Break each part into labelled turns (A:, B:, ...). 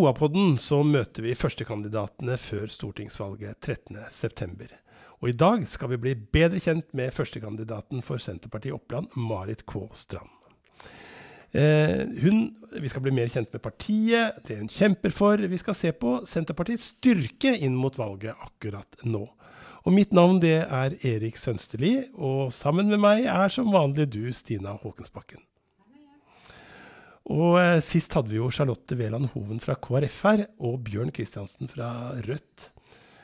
A: OA-podden så møter vi førstekandidatene før stortingsvalget 13.9. Og i dag skal vi bli bedre kjent med førstekandidaten for Senterpartiet Oppland, Marit K. Strand. Eh, hun, vi skal bli mer kjent med partiet, det hun kjemper for. Vi skal se på Senterpartiets styrke inn mot valget akkurat nå. Og mitt navn det er Erik Sønsteli, og sammen med meg er som vanlig du, Stina Håkensbakken. Og eh, sist hadde vi jo Charlotte Veland Hoven fra KrF her, og Bjørn Kristiansen fra Rødt.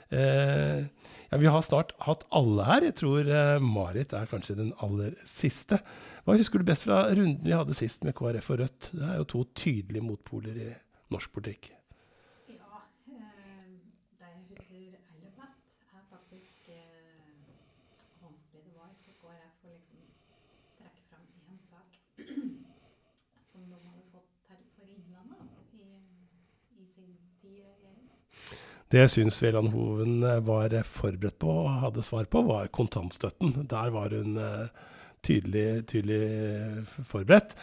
A: Eh, ja, vi har snart hatt alle her. Jeg tror eh, Marit er kanskje den aller siste. Hva husker du best fra runden vi hadde sist med KrF og Rødt? Det er jo to tydelige motpoler i norsk politikk.
B: Ja, eh, det jeg husker aller best, er faktisk eh, hvor vanskelig det var for KrF å liksom trekke fram én sak som de hadde fått her for Innlandet i, i sin tid i regjering.
A: Det jeg syns Veland Hoven eh, var forberedt på og hadde svar på, var kontantstøtten. Der var hun eh, tydelig, tydelig forberedt.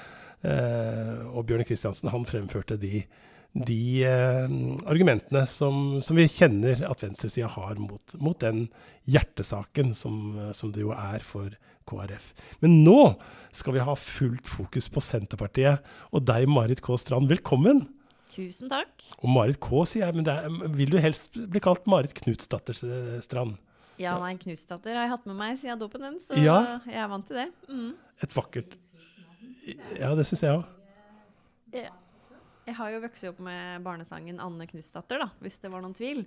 A: Eh, og Bjørn Kristiansen han fremførte de, de eh, argumentene som, som, vi kjenner at venstresida har mot, mot, den hjertesaken som, som, det jo er for KrF. Men nå skal vi ha fullt fokus på Senterpartiet. Og deg, Marit K. Strand, velkommen.
C: Tusen takk.
A: Og Marit K, sier jeg, men er, vil du helst bli kalt Marit Knutsdatter Strand?
C: Ja, nei, Knutsdatter har jeg hatt med meg siden dåpen den, så
A: ja.
C: jeg er vant til det. Mm.
A: Et vakkert Ja, det syns jeg òg.
C: Jeg, jeg har jo vokst opp med barnesangen Anne Knutsdatter, da, hvis det var noen tvil.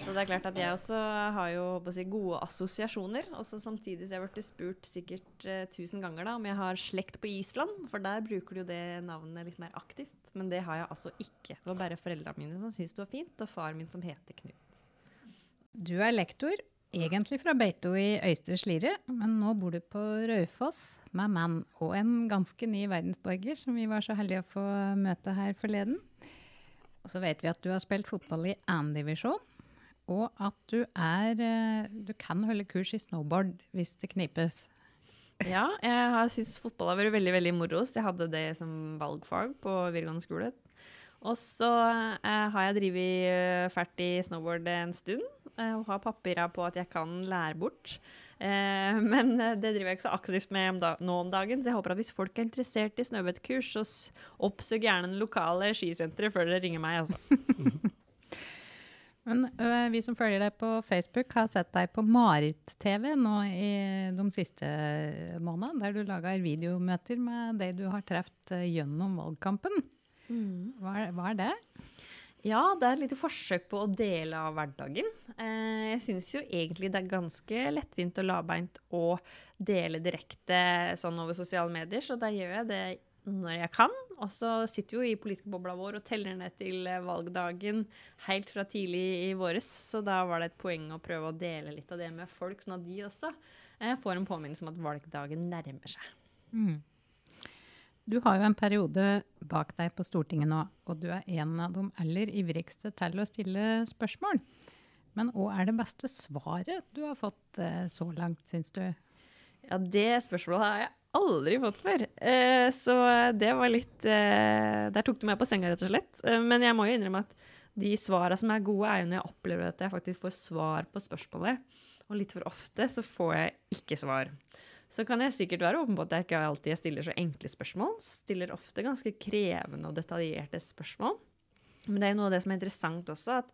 C: Så det er klart at jeg også har jo si, gode assosiasjoner. Og samtidig så jeg blitt spurt sikkert uh, tusen ganger da, om jeg har slekt på Island. For der bruker du jo det navnet litt mer aktivt. Men det har jeg altså ikke. Det var bare foreldrene mine som syntes det var fint, og far min som heter Knut.
B: Du er lektor, egentlig fra Beito i Øystre Slidre, men nå bor du på Raufoss med mann og en ganske ny verdensborger som vi var så heldige å få møte her forleden. Og så vet vi at du har spilt fotball i andredivisjon, og at du er eh, Du kan holde kurs i snowboard hvis det knipes.
C: Ja, jeg har syntes fotball har vært veldig veldig moro, så jeg hadde det som valgfag på videregående skole. Og så eh, har jeg drevet uh, fælt i snowboard en stund, eh, og har papirer på at jeg kan lære bort. Eh, men det driver jeg ikke så aktivt med om da, nå om dagen, så jeg håper at hvis folk er interessert i snøbettkurs, så oppsøk gjerne den lokale skisenteret før dere ringer meg, altså.
B: Men øh, vi som følger deg på Facebook, har sett deg på Marit-TV nå i de siste månedene, der du lager videomøter med de du har truffet gjennom valgkampen. Mm. Hva, er, hva, er, det?
C: Ja, det er et lite forsøk på å dele av hverdagen. Eh, jeg syns jo egentlig det er ganske lettvint og lavbeint å dele direkte sånn over sosiale medier, så da gjør jeg det når jeg kan. Og så sitter jo i politikerbobla vår og teller ned til eh, valgdagen helt fra tidlig i våres. Så da var det et poeng å prøve å dele litt av det med folk, sånn at de også eh, får en påminnelse om at valgdagen nærmer seg. Mm.
B: Du har jo en periode bak deg på Stortinget nå, og du er en av de aller ivrigste til å stille spørsmål. Men hva er det beste svaret du har fått eh, så langt, syns du?
C: Ja, det spørsmålet har jeg aldri fått før. Eh, så det var litt eh, Der tok du meg på senga, rett og slett. Eh, men jeg må jo innrømme at de svarene som er gode, er jo når jeg opplever at jeg faktisk får svar på spørsmålet. Og litt for ofte så får jeg ikke svar. Så kan jeg sikkert være åpen på at jeg ikke alltid stiller så enkle spørsmål. Stiller ofte ganske krevende og detaljerte spørsmål. Men det er jo noe av det som er interessant også, at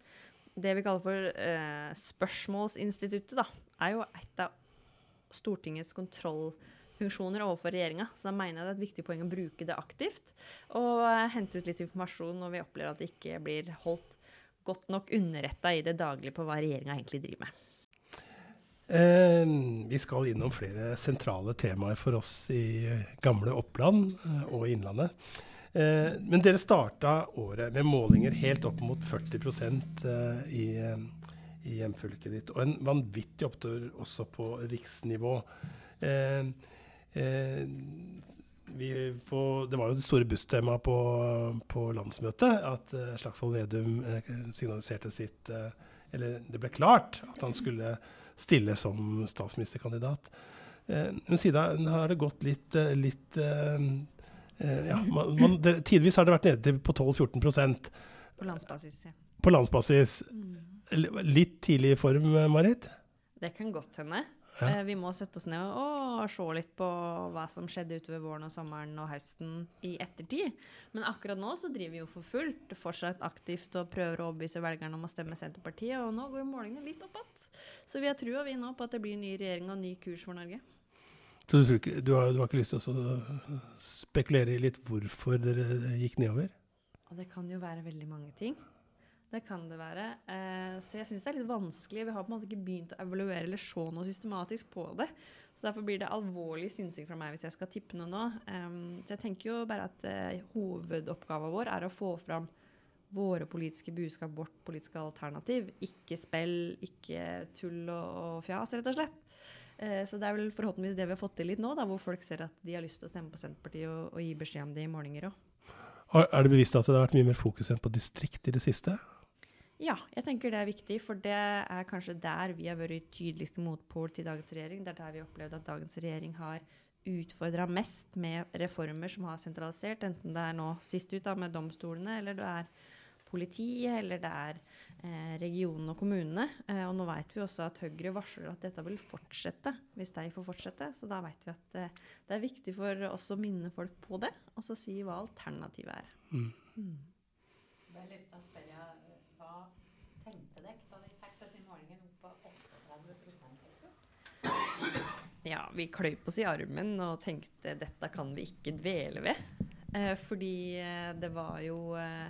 C: det vi kaller for eh, spørsmålsinstituttet, da, er jo et av Stortingets kontrollfunksjoner overfor regjeringa. Så da mener jeg det er et viktig poeng å bruke det aktivt. Og eh, hente ut litt informasjon når vi opplever at det ikke blir holdt godt nok underretta i det daglige på hva regjeringa egentlig driver med.
A: Eh, vi skal innom flere sentrale temaer for oss i gamle Oppland eh, og Innlandet. Eh, men dere starta året med målinger helt opp mot 40 eh, i, eh, i hjemfylket ditt. Og en vanvittig opptur også på riksnivå. Eh, på, det var jo det store busstemaet på, på, landsmøtet at Slagsvold Vedum signaliserte sitt Eller det ble klart at han skulle stille som statsministerkandidat. Eh, men siden har det gått litt, eh, litt eh, ja, man, man, det, Tidvis har det vært nede på 12-14
C: På landsbasis, ja.
A: På landsbasis. L- Litt tidlig i form, Marit?
C: Det kan godt hende.
A: Ja.
C: Eh, vi må sette oss ned og, og se litt på hva som skjedde utover våren og sommeren og høsten i ettertid. Men akkurat nå så driver vi jo for fullt, fortsatt aktivt og prøver å overbevise velgerne om å stemme Senterpartiet. Og nå går jo målingene litt opp igjen. Så vi har trua vi nå på at det blir ny regjering og ny kurs for Norge.
A: Så du, ikke, du, har, du har ikke lyst til å spekulere i litt hvorfor dere gikk nedover?
C: Og det kan jo være veldig mange ting. Det kan det være. Eh, så jeg syns det er litt vanskelig. Vi har på en måte ikke begynt å evaluere eller se noe systematisk på det. Så derfor blir det alvorlig synsing fra meg hvis jeg skal tippe noe nå. Så jeg tenker jo bare at eh, hovedoppgaven vår er å få fram våre politiske budskap, vårt politiske alternativ. Ikke spill, ikke tull og, fjas, rett og slett. Eh, så det er vel forhåpentligvis det vi har fått til litt nå, da, hvor folk ser at de har lyst til å stemme på Senterpartiet og gi beskjed om det i målinger òg.
A: Er det bevisst at det har vært mye mer fokus enn på distrikt i det siste?
C: Ja, jeg tenker det er viktig, for det er kanskje der vi har vært tydeligste motpol til dagens regjering. Det er der vi har opplevd at dagens regjering har utfordra mest med reformer som har sentralisert, enten det er nå sist ut da med domstolene, eller det er politiet, eller det er eh, regionene og kommunene. Eh, og nå vet vi også at Høyre varsler at dette vil fortsette hvis de får fortsette. Så da vet vi at eh, det er viktig for oss å minne folk på det, og så si hva alternativet er.
A: Mm.
B: Jeg har lyst til å spørre, hva tenkte dere da dere fikk disse målingene opp på 38 liksom?
C: Ja, vi kløyp oss i armen og tenkte dette kan vi ikke dvele ved. Eh, fordi eh, det var jo eh,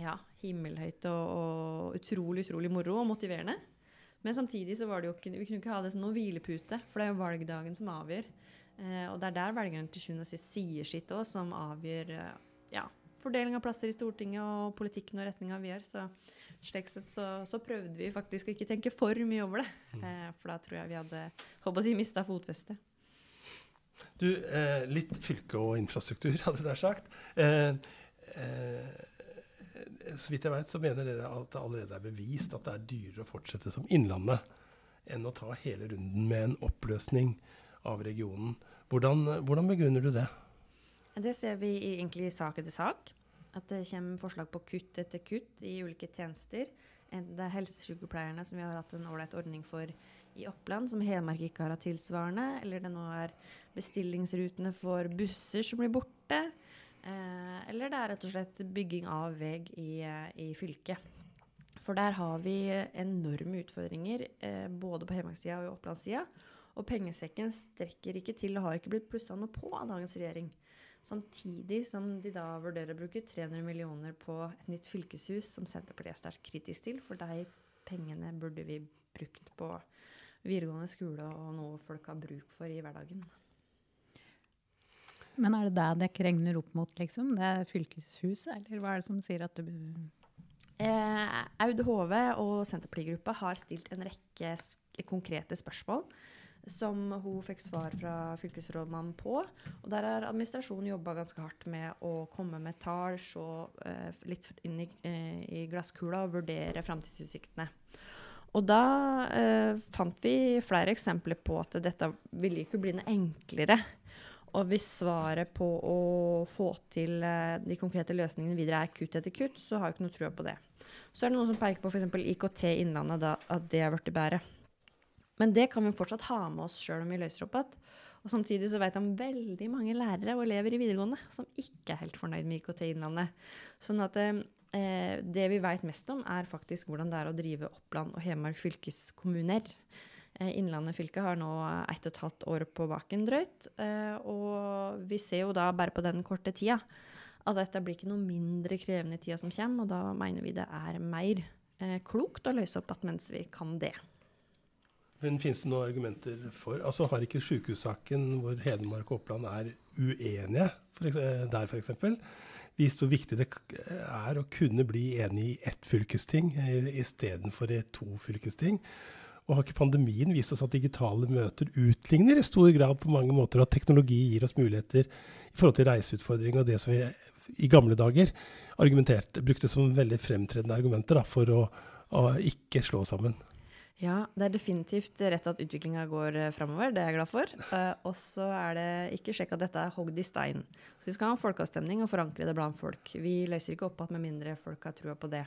C: ja, himmelhøyt og, og utrolig, utrolig moro og motiverende. Men samtidig så var det jo ikke, vi kunne ikke ha det som noen hvilepute, for det er jo valgdagen som avgjør. Eh, og det er der velgerne til sjuende og sist sier sitt òg, som avgjør ja, fordeling av plasser i Stortinget og politikken og retninga vi gjør. Så slik sett så, så prøvde vi faktisk å ikke tenke for mye over det. Eh, for da tror jeg vi hadde håper å si, mista fotfestet.
A: Du, eh, litt fylke og infrastruktur, hadde jeg der sagt. Eh, eh, så vidt jeg vet, så mener dere at det allerede er bevist at det er dyrere å fortsette som Innlandet enn å ta hele runden med en oppløsning av regionen. Hvordan, hvordan begrunner du det?
C: Det ser vi egentlig i sak etter sak. At det kommer forslag på kutt etter kutt i ulike tjenester. Enten det er helsesykepleierne, som vi har hatt en ålreit ordning for i Oppland, som Hedmark ikke har hatt tilsvarende, eller det nå er bestillingsrutene for busser som blir borte. Eh, eller det er rett og slett bygging av vei i, eh, i fylket. For der har vi enorme utfordringer, eh, både på Hedmarkssida og i Opplandssida. Og pengesekken strekker ikke til og har ikke blitt plussa noe på av dagens regjering. Samtidig som de da vurderer å bruke 300 millioner på et nytt fylkeshus, som Senterpartiet er sterkt kritisk til, for de pengene burde vi brukt på videregående skole og noe folk har bruk for i hverdagen.
B: Men er det det dere regner opp mot, liksom? Det er fylkeshuset, eller hva er det som sier at du
C: Eh, Aud Hove og Senterpartigruppa har stilt en rekke sk konkrete spørsmål som hun fikk svar fra fylkesrådmannen på. Og der har administrasjonen jobba ganske hardt med å komme med tall, se eh, litt inn i, eh, i glasskula og vurdere framtidsutsiktene. Og da eh, fant vi flere eksempler på at dette ville ikke bli noe enklere. Og hvis svaret på å få til eh, de konkrete løsningene videre er kutt etter kutt, så har jeg ikke noe trua på det. Så er det noen som peker på f.eks. IKT Innlandet, da, at det har blitt bedre. Men det kan vi fortsatt ha med oss sjøl om vi løser opp igjen. Og samtidig så vet jeg om veldig mange lærere og elever i videregående som ikke er helt fornøyd med IKT Innlandet. Sånn at eh, det vi vet mest om, er faktisk hvordan det er å drive Oppland og Hedmark fylkeskommuner. Eh, Innlandet fylke har nå ett og et halvt år på baken drøyt. Eh, og vi ser jo da bare på den korte tida at dette blir ikke noe mindre krevende i tida som kommer, og da mener vi det er mer eh, klokt å løse opp igjen mens vi kan det.
A: Men Finnes det noen argumenter for Altså Har ikke sykehussaken hvor Hedmark og Oppland er uenige for eksempel, der f.eks., vist hvor viktig det er å kunne bli enig i ett fylkesting eh, istedenfor i to fylkesting? Og har ikke pandemien vist oss at digitale møter utligner i stor grad på mange måter, at teknologi gir oss muligheter i forhold til reiseutfordringer og det som vi i gamle dager brukte som veldig fremtredende argumenter da, for å, å ikke slå sammen?
C: Ja, det er definitivt rett at utviklinga går uh, framover. Det er jeg glad for. Uh, og så er det ikke sjekk at dette er hogd i stein. Så vi skal ha en folkeavstemning og forankre det blant folk. Vi løser ikke opp igjen med mindre folk har trua på det.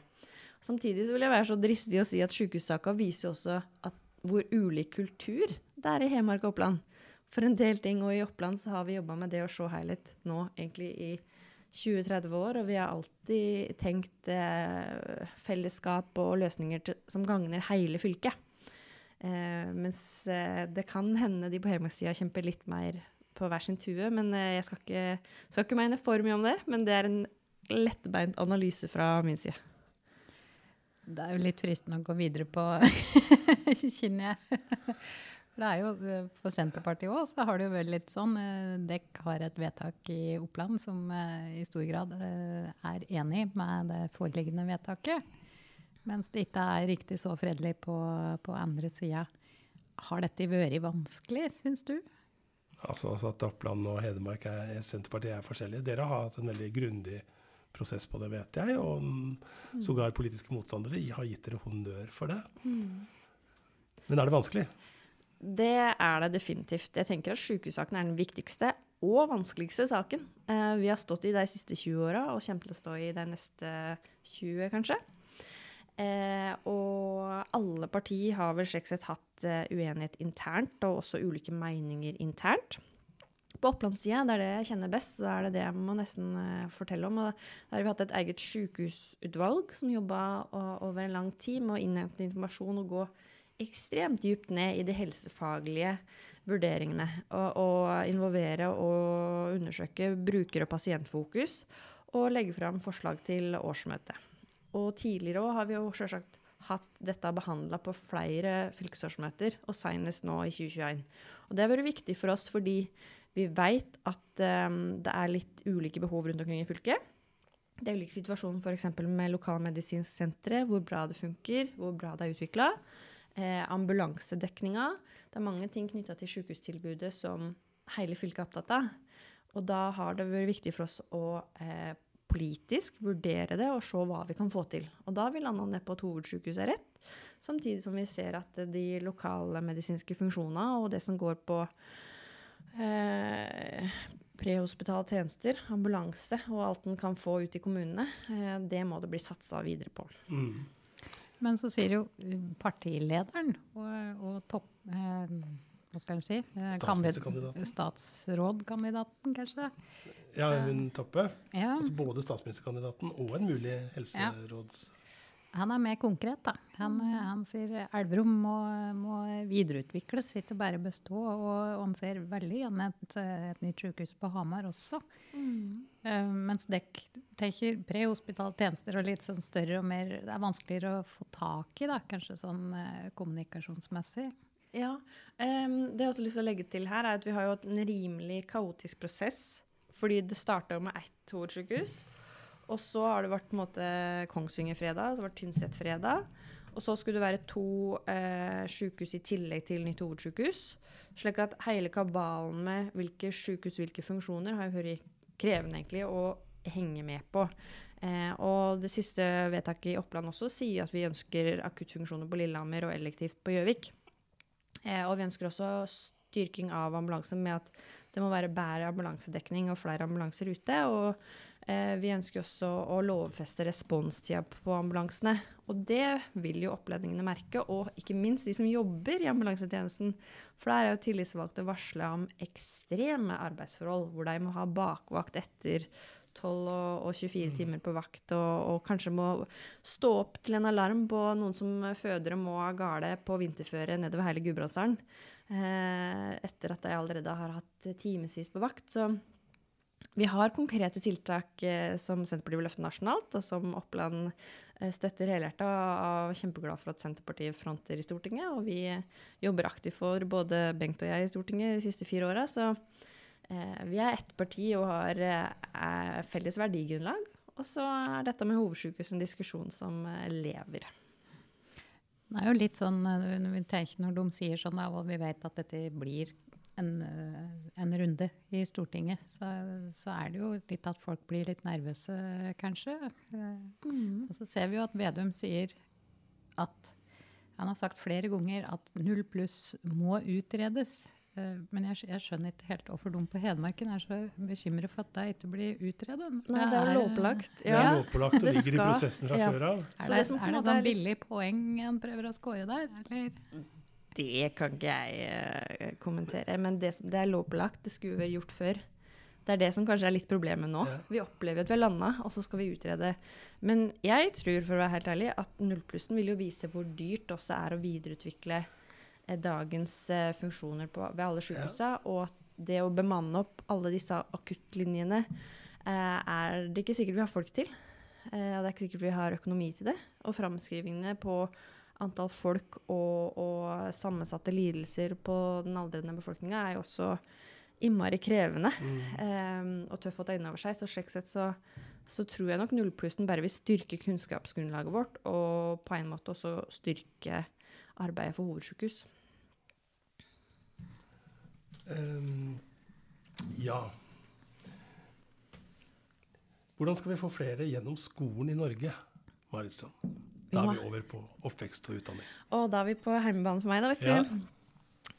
C: Samtidig vil jeg være så dristig å si at sjukehussaka viser også at hvor ulik kultur det er i Hedmark og Oppland. For en del ting, og i Oppland så har vi jobba med det å se helhet nå egentlig i 20-30 år, og vi har alltid tenkt eh, fellesskap og løsninger til, som gagner hele fylket. Eh, mens eh, det kan hende de på Hedmarkssida kjemper litt mer på hver sin tue. Men eh, jeg skal ikke, skal ikke mene for mye om det, men det er en lettbeint analyse fra min side.
B: Det er jo litt fristende å gå videre på Kjenner jeg. Det er jo, eh, For Senterpartiet òg så har det jo vært litt sånn. Eh, Dekk har et vedtak i Oppland som eh, i stor grad er enig med det foreliggende vedtaket. Mens det ikke er riktig så fredelig på, på andre sida. Har dette vært vanskelig, syns du?
A: Altså, altså, At Oppland og Hedmark er Senterpartiet er forskjellige. Dere har hatt en veldig grundig prosess på det, vet jeg. Og mm. sågar politiske motstandere har gitt dere honnør for det. Mm. Men er det vanskelig?
C: Det er det definitivt. Jeg tenker at sykehussaken er den viktigste og vanskeligste saken eh, vi har stått i de siste 20 åra, og kommer til å stå i de neste 20, kanskje. Eh, og alle partier har vel slik sett hatt uh, uenighet internt, og også ulike meninger internt. På Opplandssida, det er det jeg kjenner best, så er det det jeg må nesten fortelle om. Og der har vi hatt et eget sykehusutvalg som jobba over en lang tid med å innhente informasjon og gå ekstremt dypt ned i de helsefaglige vurderingene. Og, og involvere og undersøke bruker- og pasientfokus, og legge fram forslag til årsmøtet. Og tidligere òg har vi jo selvsagt hatt dette behandla på flere fylkesårsmøter, og senest nå i 2021. Og det har vært viktig for oss fordi vi vet at um, det er litt ulike behov rundt omkring i fylket. Det er ulike situasjoner f.eks. med lokalmedisinsk sentre, hvor bra det funker, hvor bra det er utvikla. Eh, ambulansedekninga. Det er mange ting knytta til sykehustilbudet som hele fylket er opptatt av. Og da har det vært viktig for oss å eh, politisk vurdere det og se hva vi kan få til. Og da vi landa ned på at hovedsykehus er rett, samtidig som vi ser at de lokale medisinske funksjonene og det som går på eh, prehospitale tjenester, ambulanse og alt en kan få ut i kommunene, eh, det må det bli satsa videre på. Mm.
B: Men så sier jo partilederen og, og topp... Eh, hva skal en si?
A: Statsministerkandidaten.
B: statsrådkandidaten, kanskje?
A: Ja, hun Toppe. Ja. Altså både statsministerkandidaten og en mulig helseråds... Ja.
B: Han er mer konkret, da. Han, mm. han sier Elverum må, må, videreutvikles, ikke bare bestå. Og, og han ser veldig gjerne et, et, nytt sykehus på Hamar også. Mm. Uh, mens dere tenker prehospitale tjenester og litt sånn større og mer Det er vanskeligere å få tak i, da, kanskje sånn uh, kommunikasjonsmessig.
C: Ja. Um, det jeg også lyst til å legge til her, er at vi har jo en rimelig kaotisk prosess. Fordi det starta med ett hovedsykehus. Og så har det vært måte Kongsvinger-fredag, så var det Tynset-fredag. Og så skulle det være to eh, sykehus i tillegg til nytt hovedsykehus. Slik at hele kabalen med hvilke sykehus, hvilke funksjoner, har jo vært krevende egentlig å henge med på. Eh, og det siste vedtaket i Oppland også sier at vi ønsker akuttfunksjoner på Lillehammer og elektivt på Gjøvik. Eh, og vi ønsker også styrking av ambulansen med at det må være bedre ambulansedekning og flere ambulanser ute. Og vi ønsker også å lovfeste responstida på ambulansene. Og det vil jo opplendingene merke, og ikke minst de som jobber i ambulansetjenesten. For der er jo tillitsvalgte varsla om ekstreme arbeidsforhold, hvor de må ha bakvakt etter 12 og, 24 mm. timer på vakt, og, og, kanskje må stå opp til en alarm på noen som føder og må ha gale på vinterføre nedover hele Gudbrandsdalen. Eh, etter at de allerede har hatt timevis på vakt. Så vi har konkrete tiltak eh, som Senterpartiet vil løfte nasjonalt, og som Oppland eh, støtter helhjertet. Og er kjempeglad for at Senterpartiet fronter i Stortinget. Og vi jobber aktivt for både Bengt og jeg i Stortinget de siste fire åra. Så eh, vi er ett parti og har eh, felles verdigrunnlag. Og så er dette med hovedsykehus en diskusjon som eh, lever.
B: Det er jo litt sånn eh, når de sier sånn, og vi vet at dette blir en, eh, i Stortinget, så, så, er det jo litt at folk blir litt nervøse, kanskje. Mm. Og så ser vi jo at Vedum sier at Han har sagt flere ganger at null pluss må utredes. Eh, Men jeg, jeg skjønner ikke helt hvorfor de på Hedmarken er så bekymret for at det ikke blir utredet.
C: Nei, det er lovpålagt. lovpålagt.
A: Det er lovpålagt og
C: det
A: ligger i prosessen fra
C: ja.
A: før av.
B: Er
C: det,
B: det,
C: det som på
B: er det sånn
C: er
B: billig poeng en prøver å score der, eller?
C: Det kan ikke jeg eh, kommentere, men det, som- det er lovpålagt. Det skulle vært gjort før. Det er det som kanskje er litt problemet nå.
A: Ja.
C: Vi opplever at vi har landa, og så skal vi utrede. Men jeg tror, for å være helt ærlig, at nullplussen vil jo vise hvor dyrt det også er å videreutvikle eh, dagens eh, funksjoner på, ved alle sykehusa, og at det å bemanne opp alle disse akuttlinjene eh, er det ikke sikkert vi har folk til. Eh, og det er ikke sikkert vi har økonomi til det. Og framskrivingene på antall folk og, og sammensatte lidelser på den aldrende befolkninga er jo også innmari krevende
A: Mm.
C: um, og tøff å ta inn over seg. Så slik sett så, så tror jeg nok nullplussen bare vil styrke kunnskapsgrunnlaget vårt, og på en måte også styrke arbeidet for hovedsykehus.
A: Um, ja. Hvordan skal vi få flere gjennom skolen i Norge, Marit Strand? Da er vi over på oppvekst og utdanning.
C: Og da er vi på hjemmebane for meg, da, vet
A: Ja.
C: du.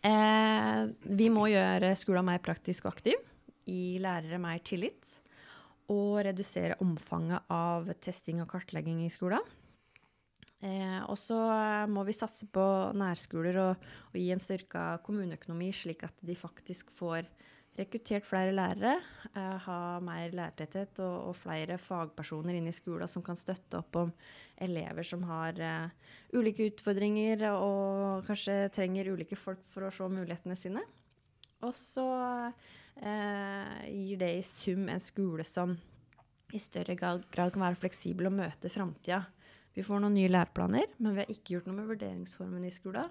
C: Eh, vi må gjøre skolen mer praktisk og aktiv, gi lærere mer tillit, og redusere omfanget av testing og kartlegging i skolen. Eh, og så må vi satse på nærskoler og, og gi en styrka kommuneøkonomi, slik at de faktisk får rekruttert flere lærere, eh, ha mer lærertetthet og, og flere fagpersoner inn i skolen som kan støtte opp om elever som har eh, ulike utfordringer og kanskje trenger ulike folk for å se mulighetene sine. Og så eh, gir det i sum en skole som i større grad kan være fleksibel og møte framtida. Vi får noen nye læreplaner, men vi har ikke gjort noe med vurderingsformen i skolen.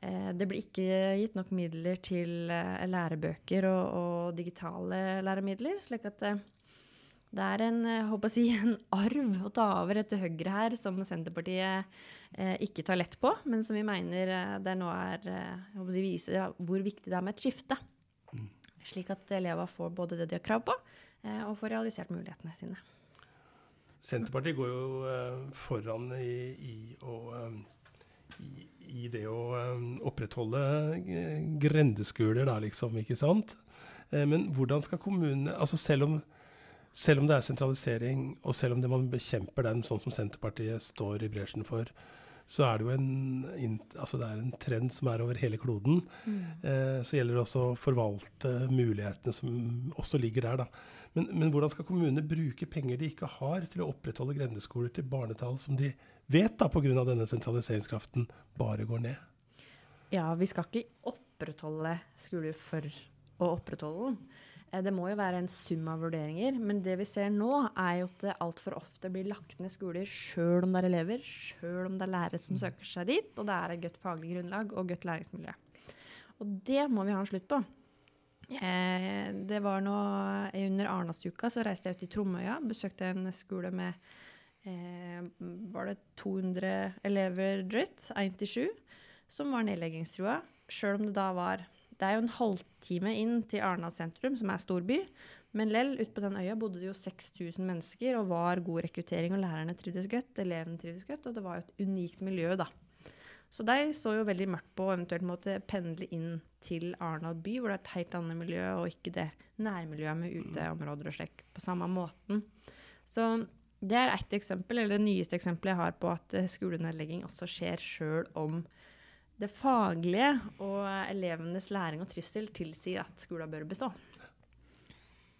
C: Eh, det blir ikke gitt nok midler til eh, lærebøker og, og digitale læremidler, slik at det, det er en, eh, håper å si, en arv å ta over etter Høyre her, som Senterpartiet eh, ikke tar lett på, men som vi mener eh, det nå er eh, håper å si, viser hvor viktig det er med et skifte. Slik at elevene får både det de har krav på, eh, og får realisert mulighetene sine.
A: Senterpartiet går jo eh, foran i, i, å, eh, i, i det å eh, opprettholde eh, grendeskoler, da, liksom, ikke sant? Eh, men hvordan skal kommunene altså selv om, selv om det er sentralisering, og selv om det man bekjemper den sånn som Senterpartiet står i bresjen for, så er det jo en, altså det er en trend som er over hele kloden. Eh, så gjelder det også å forvalte mulighetene som også ligger der. Da. Men, men hvordan skal kommunene bruke penger de ikke har, til å opprettholde grendeskoler til barnetall som de vet da pga. denne sentraliseringskraften bare går ned?
C: Ja, vi skal ikke opprettholde skoler for å opprettholde den. Eh, Det må jo være en sum av vurderinger. Men det vi ser nå, er jo at det altfor ofte blir lagt ned skoler sjøl om det er elever, sjøl om det er lærere som søker seg dit, og det er et godt faglig grunnlag og godt læringsmiljø. Og det må vi ha en slutt på. Eh, det var nå Under Arendalsuka så reiste jeg ut i Tromøya, besøkte en skole med eh, var det 200 elever drøyt, 1 til 7, som var nedleggingstrua. Sjøl om det da var Det er jo en halvtime inn til Arna sentrum, som er storby. Men lell, ute på den øya bodde det jo 6000 mennesker og var god rekruttering. Og lærerne trivdes godt, elevene trivdes godt, og det var jo et unikt miljø, da. Så de så jo veldig mørkt på å eventuelt måtte pendle inn til Arendal by, hvor det er et helt annet miljø, og ikke det nærmiljøet med uteområder og slik på samme måten. Så det er ett eksempel, eller det nyeste eksempelet jeg har på at eh, skolenedlegging også skjer sjøl om det faglige og elevenes læring og trivsel tilsier at skolen bør bestå.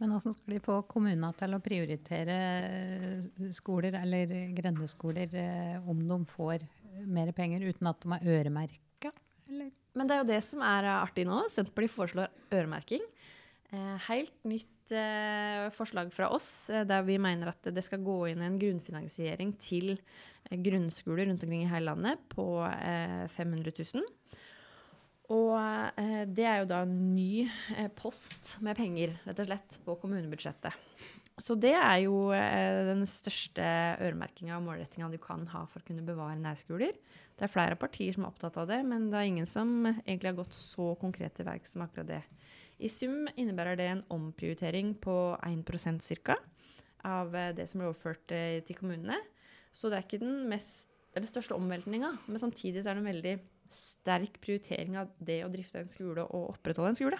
B: Men hvordan skal de få kommunene til å prioritere eh, skoler eller grendeskoler eh, om de får mer penger uten at de er øremerka?
C: Men det er jo det som er artig nå. Senterpartiet foreslår øremerking. Helt nytt eh, forslag fra oss, eh, der vi mener at det skal gå inn en grunnfinansiering til eh, grunnskoler rundt omkring i hele landet på eh, 500 000. Og det er jo da en ny post med penger, rett og slett, på kommunebudsjettet. Så det er jo den største øremerkinga og målrettinga du kan ha for å kunne bevare nærskoler. Det er flere partier som er opptatt av det, men det er ingen som egentlig har gått så konkret til verks som akkurat det. I sum innebærer det en omprioritering på 1% ca. av eh, det som blir overført eh, til kommunene. Så det er ikke den mest den største omveltninga, men samtidig er det en veldig sterk prioritering av det å drifte en skole og opprettholde en skole.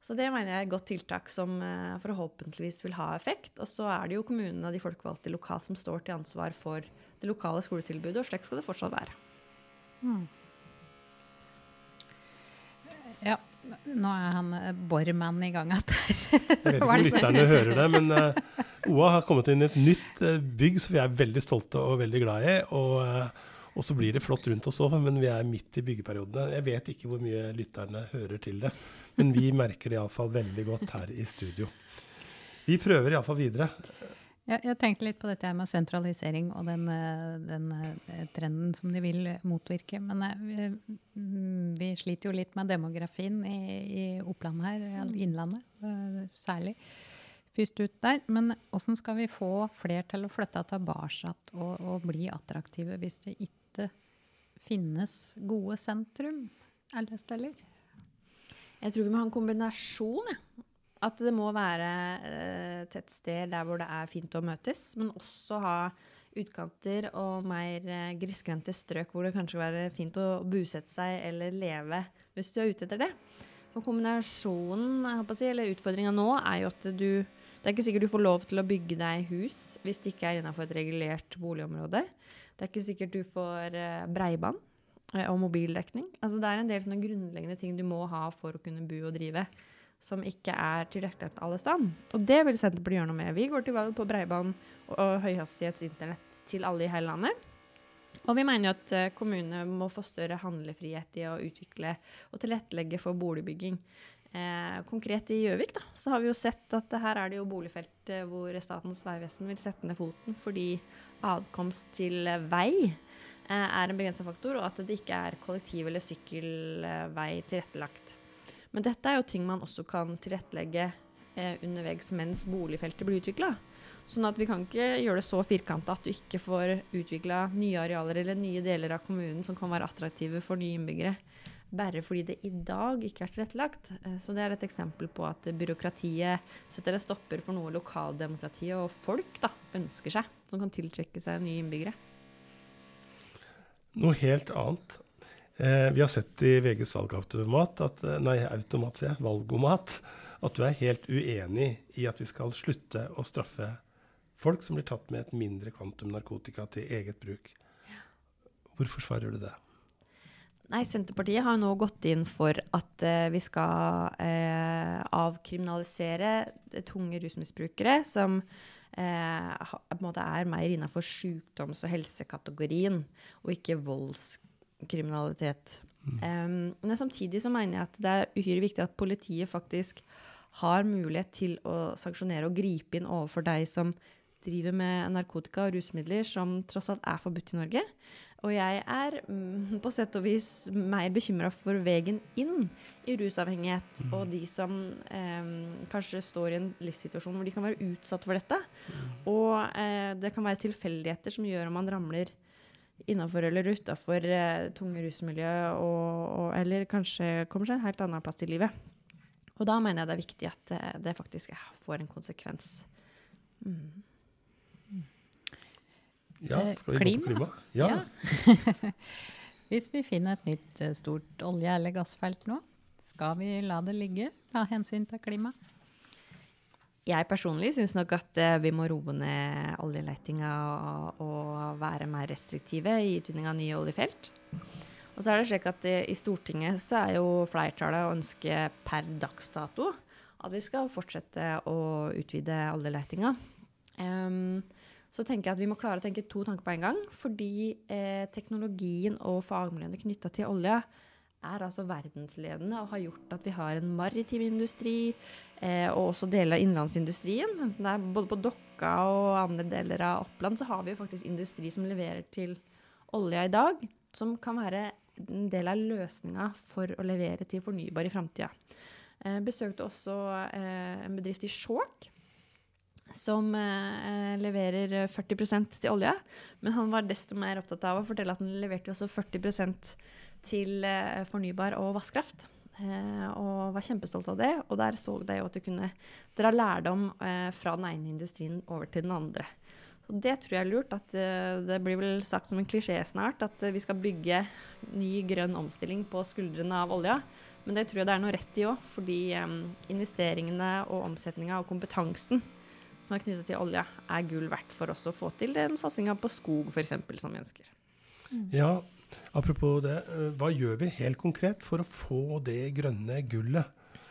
C: Så det mener jeg er et godt tiltak som eh, forhåpentligvis vil ha effekt. Og så er det jo kommunene og de folkevalgte lokalt som står til ansvar for det lokale skoletilbudet, og slik skal det fortsatt være.
B: Mm. Ja, nå er han eh, Bormann i gang igjen.
A: Jeg vet ikke om lytterne hører det, men uh, OA har kommet inn i et nytt uh, bygg som vi er veldig stolte og veldig glad i. Og, uh, og så blir det flott rundt oss òg, men vi er midt i byggeperiodene. Jeg vet ikke hvor mye lytterne hører til det. Men vi merker det iallfall veldig godt her i studio. Vi prøver iallfall videre.
B: Jeg, jeg tenkte litt på dette med sentralisering og den, eh, den, eh, trenden som de vil motvirke. Men eh, vi, mm, vi sliter jo litt med demografien i, i Oppland her, Innlandet særlig. Først ut der. Men hvordan skal vi få flere til å flytte tilbake og, og bli attraktive hvis det ikke finnes gode sentrum alle steder?
C: Jeg tror vi må ha en kombinasjon. Ja. At det må være et eh, sted der hvor det er fint å møtes, men også ha utkanter og mer eh, grisgrendte strøk hvor det kanskje kan være fint å bosette seg eller leve hvis du er ute etter det. Og kombinasjonen, si, eller utfordringa nå, er jo at du Det er ikke sikkert du får lov til å bygge deg hus hvis det ikke er innenfor et regulert boligområde. Det er ikke sikkert du får eh, breiband og mobildekning. Altså det er en del grunnleggende ting du må ha for å kunne bo og drive, som ikke er tilrettelagt alle steder. Og det vil Senterpartiet gjøre noe med. Vi går til valg på breiband og høyhastighetsinternett til alle i hele landet. Og vi mener at eh, kommunene må få større handlefrihet i å utvikle og tilrettelegge for boligbygging. Eh, konkret i Gjøvik så har vi jo sett at her er det jo boligfelt hvor Statens vegvesen vil sette ned foten fordi adkomst til vei Eh, er en begrensa faktor, og at det ikke er kollektiv- eller sykkelvei tilrettelagt. Men dette er jo ting man også kan tilrettelegge eh, underveis mens boligfeltet blir utvikla. Sånn at vi kan ikke gjøre det så firkanta at du ikke får utvikla nye arealer eller nye deler av kommunen som kan være attraktive for nye innbyggere. Bare fordi det i dag ikke er tilrettelagt. Eh, så det er et eksempel på at byråkratiet setter en stopper for noe lokaldemokratiet og folk da, ønsker seg, som kan tiltrekke seg nye innbyggere.
A: Noe helt annet. Eh, vi har sett i VGs valgautomat, at, eh, nei, automat, jeg, valgomat, at du er helt uenig i at vi skal slutte å straffe folk som blir tatt med et mindre kvantum narkotika til eget bruk. Hvorfor svarer du det?
C: Nei, Senterpartiet har nå gått inn for at uh, vi skal uh, avkriminalisere tunge rusmisbrukere som en måte er mer innafor sykdoms- og helsekategorien, og ikke voldskriminalitet. Mm. Um, men samtidig så mener jeg at det er uhyre viktig at politiet faktisk har mulighet til å sanksjonere og gripe inn overfor deg som driver med narkotika og rusmidler som tross alt er forbudt i Norge. Og jeg er mm, på sett og vis mer bekymra for veien inn i rusavhengighet, mm. og de som eh, kanskje står i en livssituasjon hvor de kan være utsatt for dette. Mm. Og eh, det kan være tilfeldigheter som gjør om man ramler innafor eller utafor eh, tunge rusmiljø, og, og, eller kanskje kommer seg en helt annen plass i livet. Og da mener jeg det er viktig at det, det faktisk får en konsekvens. Mm.
A: Ja, eh, skal vi klima. gå på klima? Ja.
B: ja. Hvis vi finner et nytt eh, stort olje- eller gassfelt nå, skal vi la det ligge av hensyn til klima?
C: Jeg personlig syns nok at uh, vi må roe ned oljeletinga og, og, være mer restriktive i utvinning av nye oljefelt. Og så er det slik at uh, i Stortinget så er jo flertallet å ønske per dags dato at vi skal fortsette å utvide oljeletinga. Um, så tenker jeg at vi må klare å tenke to tanker på en gang. Fordi eh, teknologien og fagmiljøene knytta til olje er altså verdensledende og har gjort at vi har en maritim industri eh, og også deler av innlandsindustrien. Både på Dokka og andre deler av Oppland, så har vi jo faktisk industri som leverer til olja i dag, som kan være en del av løsninga for å levere til fornybar i framtida. Eh, besøkte også eh, en bedrift i Skjåk som eh, leverer 40% til olje. Men han var desto mer opptatt av å fortelle at han leverte også 40 til eh, fornybar og vannkraft. Eh, og var kjempestolt av det. Og der så de at du kunne dra lærdom eh, fra den ene industrien over til den andre. Og det tror jeg er lurt. at Det blir vel sagt som en klisjé snart at vi skal bygge ny grønn omstilling på skuldrene av olja. Men det tror jeg det er noe rett i òg, fordi investeringene og omsetninga og kompetansen som er knyttet til olja, er gull verdt for oss å få til den satsinga på skog f.eks. som vi ønsker.
A: Ja, apropos det. Hva gjør vi helt konkret for å få det grønne gullet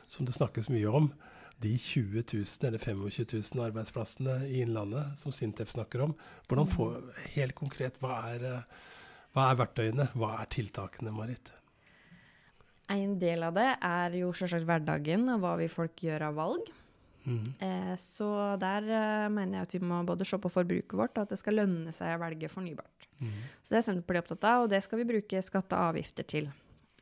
A: som det snakkes mye om? de 20 000 eller 25 000 arbeidsplassene i Innlandet som Sintef snakker om. Hvordan få, helt konkret, hva er, hva er verktøyene, hva er tiltakene, Marit?
C: En del av det er jo selvsagt hverdagen og hva vi folk gjør av valg. Mm. Eh, så der eh, mener jeg at vi må både se på forbruket vårt og at det skal lønne seg å velge fornybart. Mm. Så det er Senterpartiet opptatt av, og det skal vi bruke skatte og avgifter til.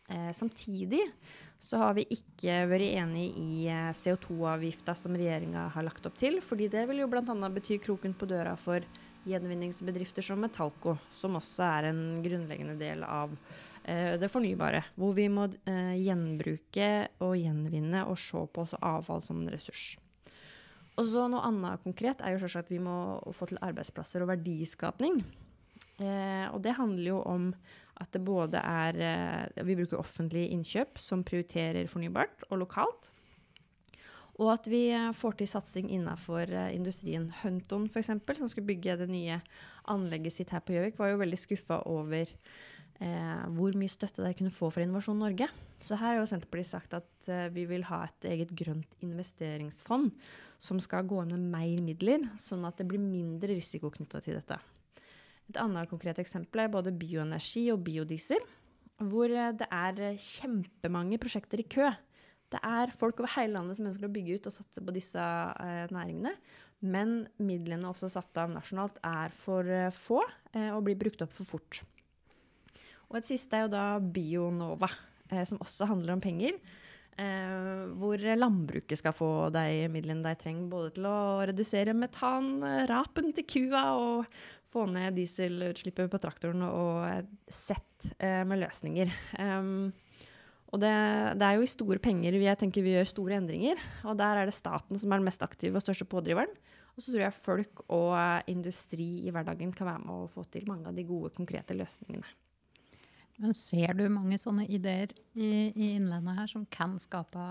C: Eh, samtidig så har vi ikke vært enig i eh, CO2-avgifta som regjeringa har lagt opp til. fordi det vil jo bl.a. bety kroken på døra for gjenvinningsbedrifter som Metalco, som også er en grunnleggende del av eh, det fornybare. Hvor vi må gjenbruke og gjenvinne og se på også avfall som en ressurs. Og så Noe annet konkret er jo at vi må få til arbeidsplasser og verdiskapning. Eh, og det handler jo om at det både er eh, Vi bruker offentlige innkjøp som prioriterer fornybart og lokalt. Og at vi eh, får til satsing innenfor eh, industrien. Hunton f.eks., som skulle bygge det nye anlegget sitt her på Gjøvik, var jo veldig skuffa over eh, hvor mye støtte de kunne få fra Innovasjon Norge. Så her har jo Senterpartiet sagt at eh, vi vil ha et eget grønt investeringsfond som skal gå inn med mer midler, sånn at det blir mindre risiko knytta til dette. Et annet konkret eksempel er både bioenergi og biodiesel, hvor eh, det er eh, kjempemange prosjekter i kø. Det er folk over hele landet som ønsker å bygge ut og satse på disse eh, næringene. Men midlene også satt av nasjonalt er for eh, få og blir brukt opp for fort. Og et siste er jo da Bionova, eh, som også handler om penger. hvor landbruket skal få de midlene de trenger, både til å redusere metanrapen til kua og få ned dieselutslippet på traktoren og sett eh, med løsninger. Um, og det, det, er jo i store penger jeg tenker vi gjør store endringer. Og der er det staten som er den mest aktive og største pådriveren. Og så tror jeg folk og industri i hverdagen kan være med å få til mange av de gode, konkrete løsningene.
B: Men ser du mange sånne ideer i, i Innlandet her som kan skape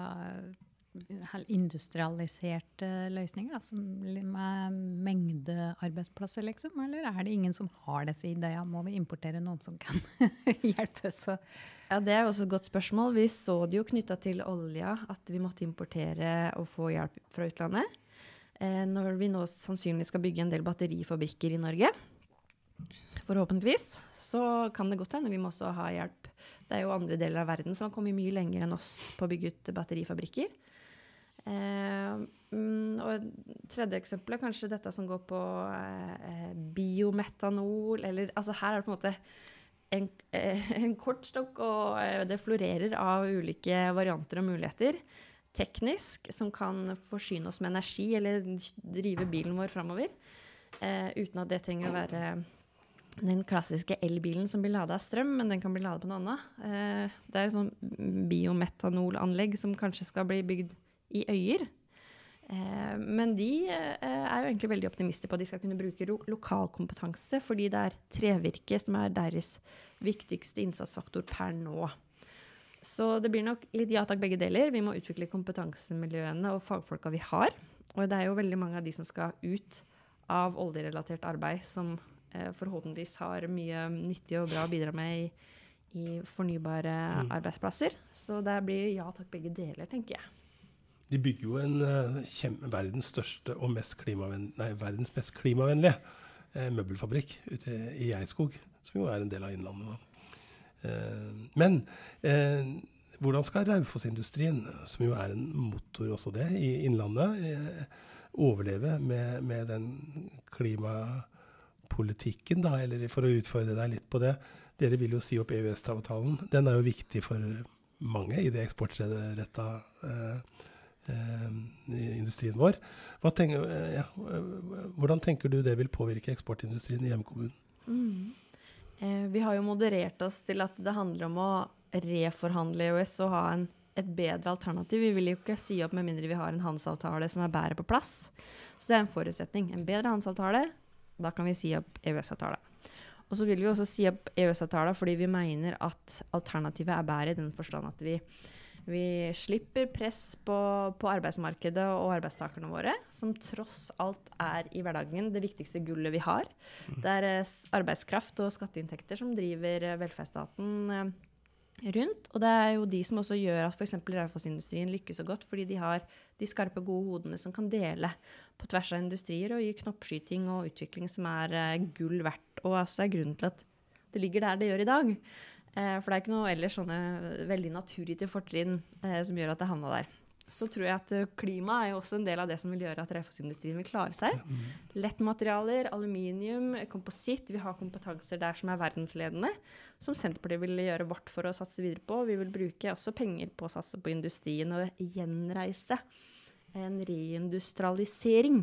B: industrialiserte løsninger, da, med mengdearbeidsplasser, liksom? Eller er det ingen som har disse ideene? Må vi importere noen som kan hjelpe oss?
C: Ja, Det er også et godt spørsmål. Vi så det jo knytta til olja, at vi måtte importere og få hjelp fra utlandet. Eh, når vi nå sannsynligvis skal bygge en del batterifabrikker i Norge, forhåpentligvis, så kan det godt hende vi må også ha hjelp. Det er jo andre deler av verden som har kommet mye lenger enn oss på å bygge ut batterifabrikker. Eh, mm, og tredje eksempel er kanskje dette som går på eh, biometanol, eller altså her er det på en måte en, eh, en kortstokk, og eh, det florerer av ulike varianter og muligheter. Teknisk, som kan forsyne oss med energi eller drive bilen vår framover. Eh, uten at det trenger å være den klassiske elbilen som blir lada av strøm, men den kan bli lada på noe annet. Eh, det er et sånn biometanolanlegg som kanskje skal bli bygd i Øyer. Eh, men de eh, er jo egentlig veldig optimister på at de skal kunne bruke lokalkompetanse, fordi det er trevirke som er deres viktigste innsatsfaktor per nå. Så det blir nok litt ja takk, begge deler. Vi må utvikle kompetansemiljøene og fagfolka vi har. Og det er jo veldig mange av de som skal ut av oljerelatert arbeid, som forhåpentligvis har mye nyttig og bra å bidra med i, i fornybare mm. arbeidsplasser. Så det blir ja takk, begge deler, tenker jeg.
A: De bygger jo en uh, verdens største og mest nei, verdens mest klimavennlige uh, møbelfabrikk ute i Eidskog, som jo er en del av Innlandet. Uh, men hvordan skal Raufoss-industrien, som jo er en motor også det i Innlandet, overleve med, med, den klimapolitikken, da, eller for å utfordre deg litt på det. Dere vil jo si opp EØS-avtalen. Den er jo viktig for mange i det eksportretta eh, eh, industrien vår. Tenker, eh, hvordan tenker du det vil påvirke eksportindustrien i hjemkommunen? Mm.
C: Eh, vi har jo moderert oss til at det handler om å reforhandle EØS og ha en, et bedre alternativ. Vi vil jo ikke si opp med mindre vi har en handelsavtale som er bedre på plass. Så det er en forutsetning. En bedre handelsavtale Da kan vi si opp EØS-avtalen. Og så vil vi også si opp EØS-avtalen fordi vi mener at alternativet er bedre i den forstand at vi, vi slipper press på, på, arbeidsmarkedet og arbeidstakerne våre, som tross alt er i hverdagen det viktigste gullet vi har. Mm. Det er eh, arbeidskraft og skatteinntekter som driver eh, velferdsstaten eh, rundt. Og det er jo de som også gjør at f.eks. Raufoss-industrien lykkes så godt, fordi de har de skarpe, gode hodene som kan dele på tvers av industrier og gi knoppskyting og utvikling som er uh, gull verdt, og også er grunnen til at det ligger der det gjør i dag. Uh, for det er ikke noe ellers sånne veldig naturgitte fortrinn uh, som gjør at det havna der så tror jeg at eh, klima er jo også en del av det som vil gjøre at Raufoss-industrien vil klare seg. Mm. Lettmaterialer, aluminium, kompositt. Vi har kompetanser der som er verdensledende, som Senterpartiet vil gjøre vårt for å satse videre på. Vi vil bruke også penger på å satse på industrien og gjenreise en reindustrialisering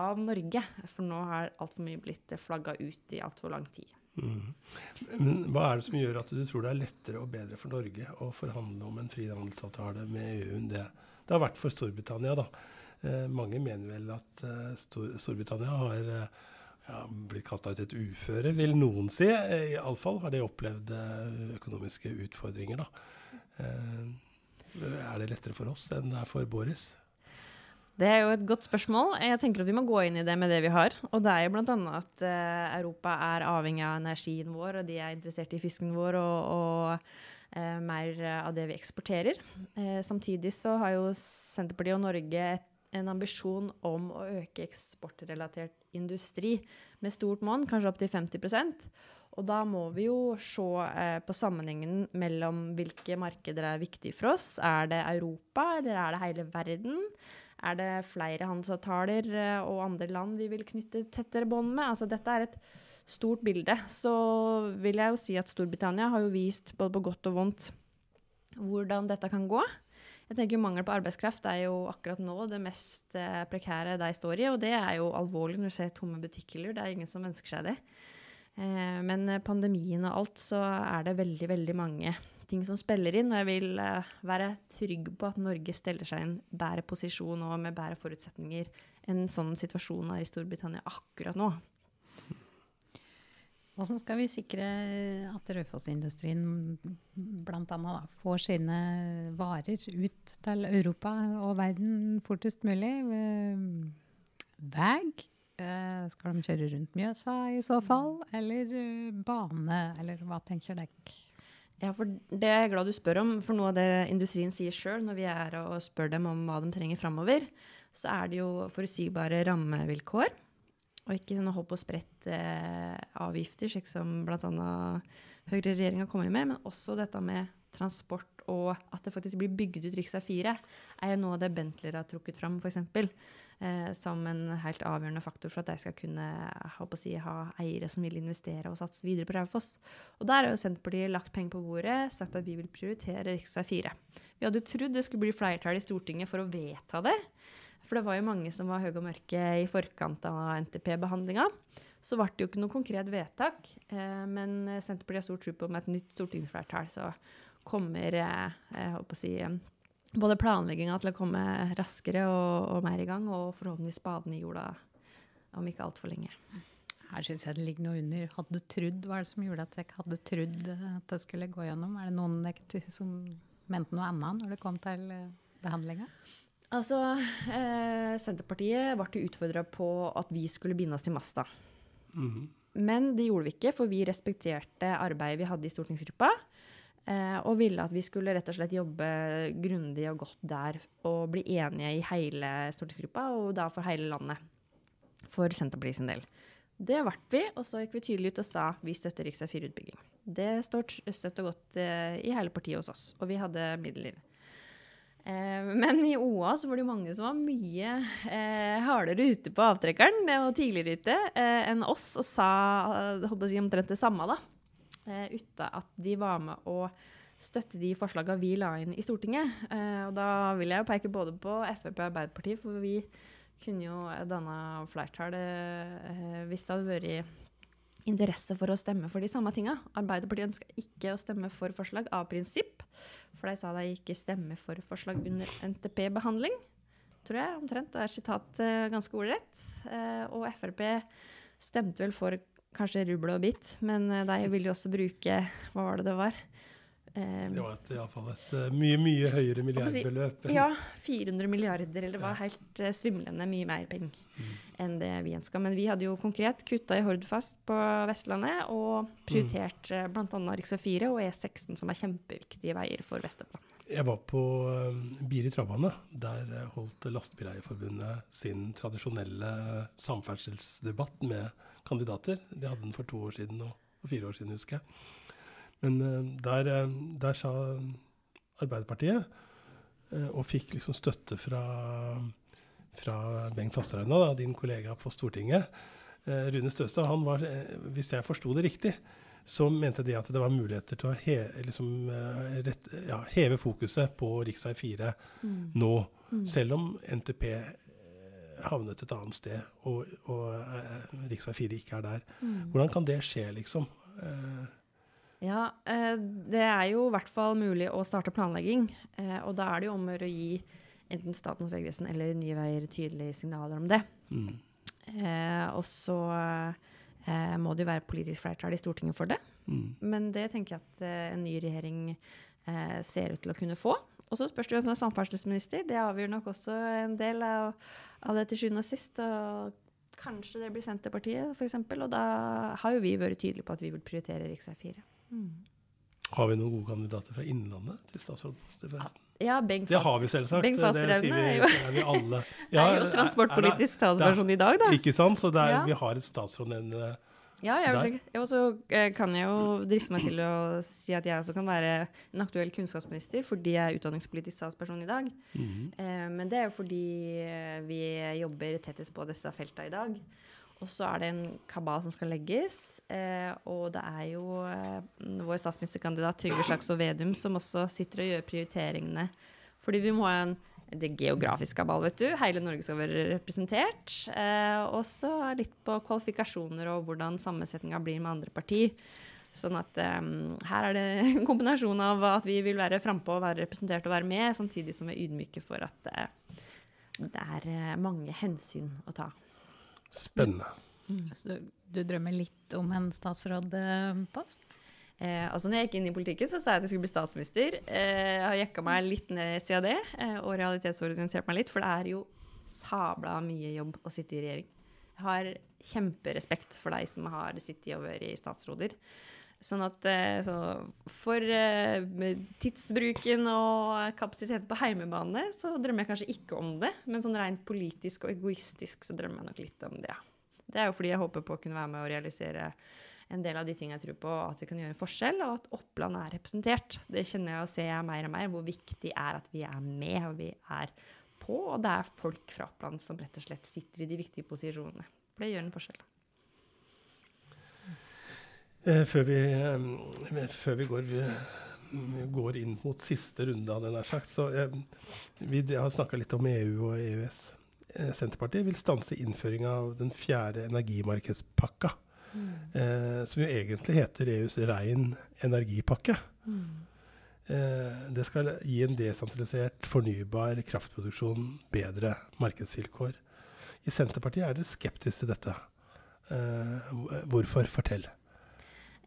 C: av Norge. For nå har altfor mye blitt flagga ut i altfor lang tid. Mm.
A: Men hva er det som gjør at du tror det er lettere og bedre for Norge å forhandle om en frihandelsavtale med EU enn det det har vært for Storbritannia. da. Eh, mange mener vel at eh, Stor Storbritannia har eh, ja, blitt kasta ut et uføre, vil noen si. Eh, Iallfall har de opplevd eh, økonomiske utfordringer. da. Eh, er det lettere for oss enn det er for Boris?
C: Det er jo et godt spørsmål. Jeg tenker at Vi må gå inn i det med det vi har. Og det er jo bl.a. at Europa er avhengig av energien vår, og de er interessert i fisken vår og, og mer av det vi eksporterer. Eh, samtidig så har jo Senterpartiet og Norge en ambisjon om å øke eksportrelatert industri med stort monn, kanskje opptil 50% og da må vi jo se eh, på sammenhengen mellom hvilke markeder er viktige for oss. Er det Europa, eller er det hele verden? Er det flere handelsavtaler eh, og andre land vi vil knytte tettere bånd med? Altså, dette er et stort bilde, så vil jeg jo si at Storbritannia har jo vist både på godt og vondt hvordan dette kan gå. Jeg tenker Mangel på arbeidskraft er jo akkurat nå det mest eh, prekære de står i. Og det er jo alvorlig når du ser tomme butikkhyller. Det er ingen som ønsker seg det. Eh, men pandemien og alt, så er det veldig, veldig mange ting som spiller inn. Og jeg vil eh, være trygg på at Norge steller seg i en bedre posisjon og med bedre forutsetninger enn sånn situasjonen er i Storbritannia akkurat nå.
B: Hvordan skal vi sikre at Raufoss-industrien bl.a. får sine varer ut til Europa og verden fortest mulig? Vei? Eh, skal de kjøre rundt Mjøsa i så fall? Eller eh, bane? Eller hva tenker dere?
C: Ja, for Det er jeg glad du spør om. For noe av det industrien sier sjøl når vi er og spør dem om hva de trenger framover, så er det jo forutsigbare rammevilkår. Og ikke sånne hopp og sprett-avgifter, eh, slik som bl.a. høyreregjeringa kommer med, men også dette med transport og at det faktisk blir bygd ut rv. 4, er jo noe av det Bentler har trukket fram, f.eks. Eh, som en helt avgjørende faktor for at de skal kunne si, ha eiere som vil investere og satse videre på Raufoss. Og der har jo Senterpartiet lagt penger på bordet, sagt at vi vil prioritere rv. 4. Vi hadde jo trodd det skulle bli flertall i Stortinget for å vedta det. For det var jo mange som var høye og mørke i forkant av NTP-behandlinga. Så ble det jo ikke noe konkret vedtak. Eh, men Senterpartiet har stor tro på med et nytt stortingsflertall så kommer eh, jeg håper å si, både planlegginga til å komme raskere og, og, mer i gang, og forhåpentligvis spaden i jorda om ikke altfor lenge.
B: Her syns jeg det ligger noe under. Hadde trudd, Hva er det som gjorde at jeg hadde trodd at det skulle gå gjennom? Er det noen som mente noe annet når det kom til eh, behandlinga?
C: Altså, eh, Senterpartiet ble utfordra på at vi skulle binde oss til masta. Mm. Men det gjorde vi ikke, for vi respekterte arbeidet vi hadde i stortingsgruppa. Eh, og ville at vi skulle rett og slett jobbe grundig og godt der og bli enige i hele stortingsgruppa, og da for hele landet. For Senterpartiet sin del. Det ble vi, og så gikk vi tydelig ut og sa vi støtter rv. 4-utbygging. Det står støtt og godt eh, i hele partiet hos oss, og vi hadde midler. Eh, men i OA så var det mange som var mye eh, hardere ute på avtrekkeren og tidligere ute eh, enn oss, og sa håper si omtrent det samme, da. Eh, uten at de var med å støtte de forslagene vi la inn i Stortinget. Eh, og da vil jeg jo peke både på Frp og Arbeiderpartiet, for vi kunne jo danna flertall eh, hvis det hadde vært interesse for å stemme for de samme tinga. Arbeiderpartiet ønska ikke å stemme for forslag av prinsipp, for de sa de ikke stemmer for forslag under NTP-behandling, tror jeg omtrent. og er sitat uh, ganske ordrett. Uh, og Frp stemte vel for kanskje rubbel og bit, men eh, de ville jo også bruke Hva var det det var?
A: Eh, det var iallfall et uh, mye, mye høyere milliardbeløp.
C: Si, ja, 400 milliarder, eller det var helt uh, svimlende mye mer penger mm. enn det vi ønska. Men vi hadde jo konkret kutta i Hordfast på Vestlandet og prioritert mm. uh, bl.a. rv. 4 og E16, som er kjempeviktige veier for Vestland.
A: Jeg var på uh, Biri travbane. Der holdt Lastebileierforbundet sin tradisjonelle samferdselsdebatt med kandidater. De hadde den for to år siden og, og fire år siden, husker jeg. Men uh, der, uh, der, sa Arbeiderpartiet, uh, og fikk liksom støtte fra, fra Bengt Fasteraune, din kollega på Stortinget. Rune Støstad, han var, hvis jeg forsto det riktig, så mente de at det var muligheter til å he, liksom, rett, ja, heve fokuset på rv. 4 mm. nå. Mm. Selv om NTP havnet et annet sted, og, og rv. 4 ikke er der. Mm. Hvordan kan det skje, liksom? Eh,
C: ja, eh, det er jo i hvert fall mulig å starte planlegging. Eh, og da er det jo om å gi enten Statens vegvesen eller Nye Veier tydelige signaler om det. Mm. Eh, og så må det jo være politisk flertall i Stortinget for det. Mm. Men det tenker jeg at en ny regjering ser ut til å kunne få. Og så spørs det hvem som er samferdselsminister. Det avgjør nok også en del av, av det til sjuende og sist. Og kanskje det blir Senterpartiet, f.eks. Og da har jo vi vært tydelige på at vi vil prioritere rv. 4. Mm.
A: Har vi noen gode kandidater fra Innlandet til statsrådposter?
C: Ja, Bengt
A: Det har vi selvsagt.
C: Bengt Fasteraune
A: er.
C: Ja, er jo transportpolitisk talsperson i dag, da.
A: Ikke sant? Så er, ja. vi har et statsrådnevne
C: ja, jeg, vil, jeg også, eh, kan jeg jo driste meg til å si at jeg også kan være en aktuell kunnskapsminister fordi jeg er utdanningspolitisk statsperson i dag. Mm -hmm. eh, men det er jo fordi vi jobber tettest på disse feltene i dag. Og så er det en kabal som skal legges. Eh, og det er jo eh, vår statsministerkandidat Trygve Slagsvold Vedum som også sitter og gjør prioriteringene. Fordi vi må ha en det geografiske kabal, vet du. Hele Norge skal være representert. Eh, og så litt på kvalifikasjoner og hvordan sammensetninga blir med andre parti. Sånn at um, her er det en kombinasjon av at vi vil være frampå og være representert og være med, samtidig som vi er ydmyke for at uh, det er uh, mange hensyn å ta.
A: Spennende.
B: Mm. Så du drømmer litt om en statsrådpost?
C: Eh, altså når jeg gikk inn i politikken, så sa jeg at jeg skulle bli statsminister. Eh, jeg har jekka meg litt ned siden det, eh, og realitetsorientert meg litt. For det er jo sabla mye jobb å sitte i regjering. Jeg har kjemperespekt for deg som har sittet og vært statsråder. Sånn at eh, så for uh, tidsbruken og kapasiteten på heimebane, så drømmer jeg kanskje ikke om det. Men sånn rent politisk og egoistisk så drømmer jeg nok litt om det. Det er jo fordi jeg håper på å kunne være med og realisere en del av de tingene jeg tror på, at vi kan gjøre en forskjell, og at Oppland er representert. Det kjenner jeg og ser jeg mer og mer, hvor viktig er at vi er med og vi er på. Og det er folk fra Oppland som rett og slett sitter i de viktige posisjonene. For det gjør en forskjell.
A: Eh, før, vi, eh, før vi, går, vi går, inn mot siste runde av den her sagt, så eh, vi har snakka litt om EU og EØS. Eh, Senterpartiet vil stanse innføringa av den fjerde energimarkedspakka. Mm. Eh, som jo egentlig heter EUs rein energipakke. Mm. Eh, det skal gi en desentralisert, fornybar kraftproduksjon bedre markedsvilkår. I Senterpartiet er dere skeptiske til dette. hvorfor? Fortell.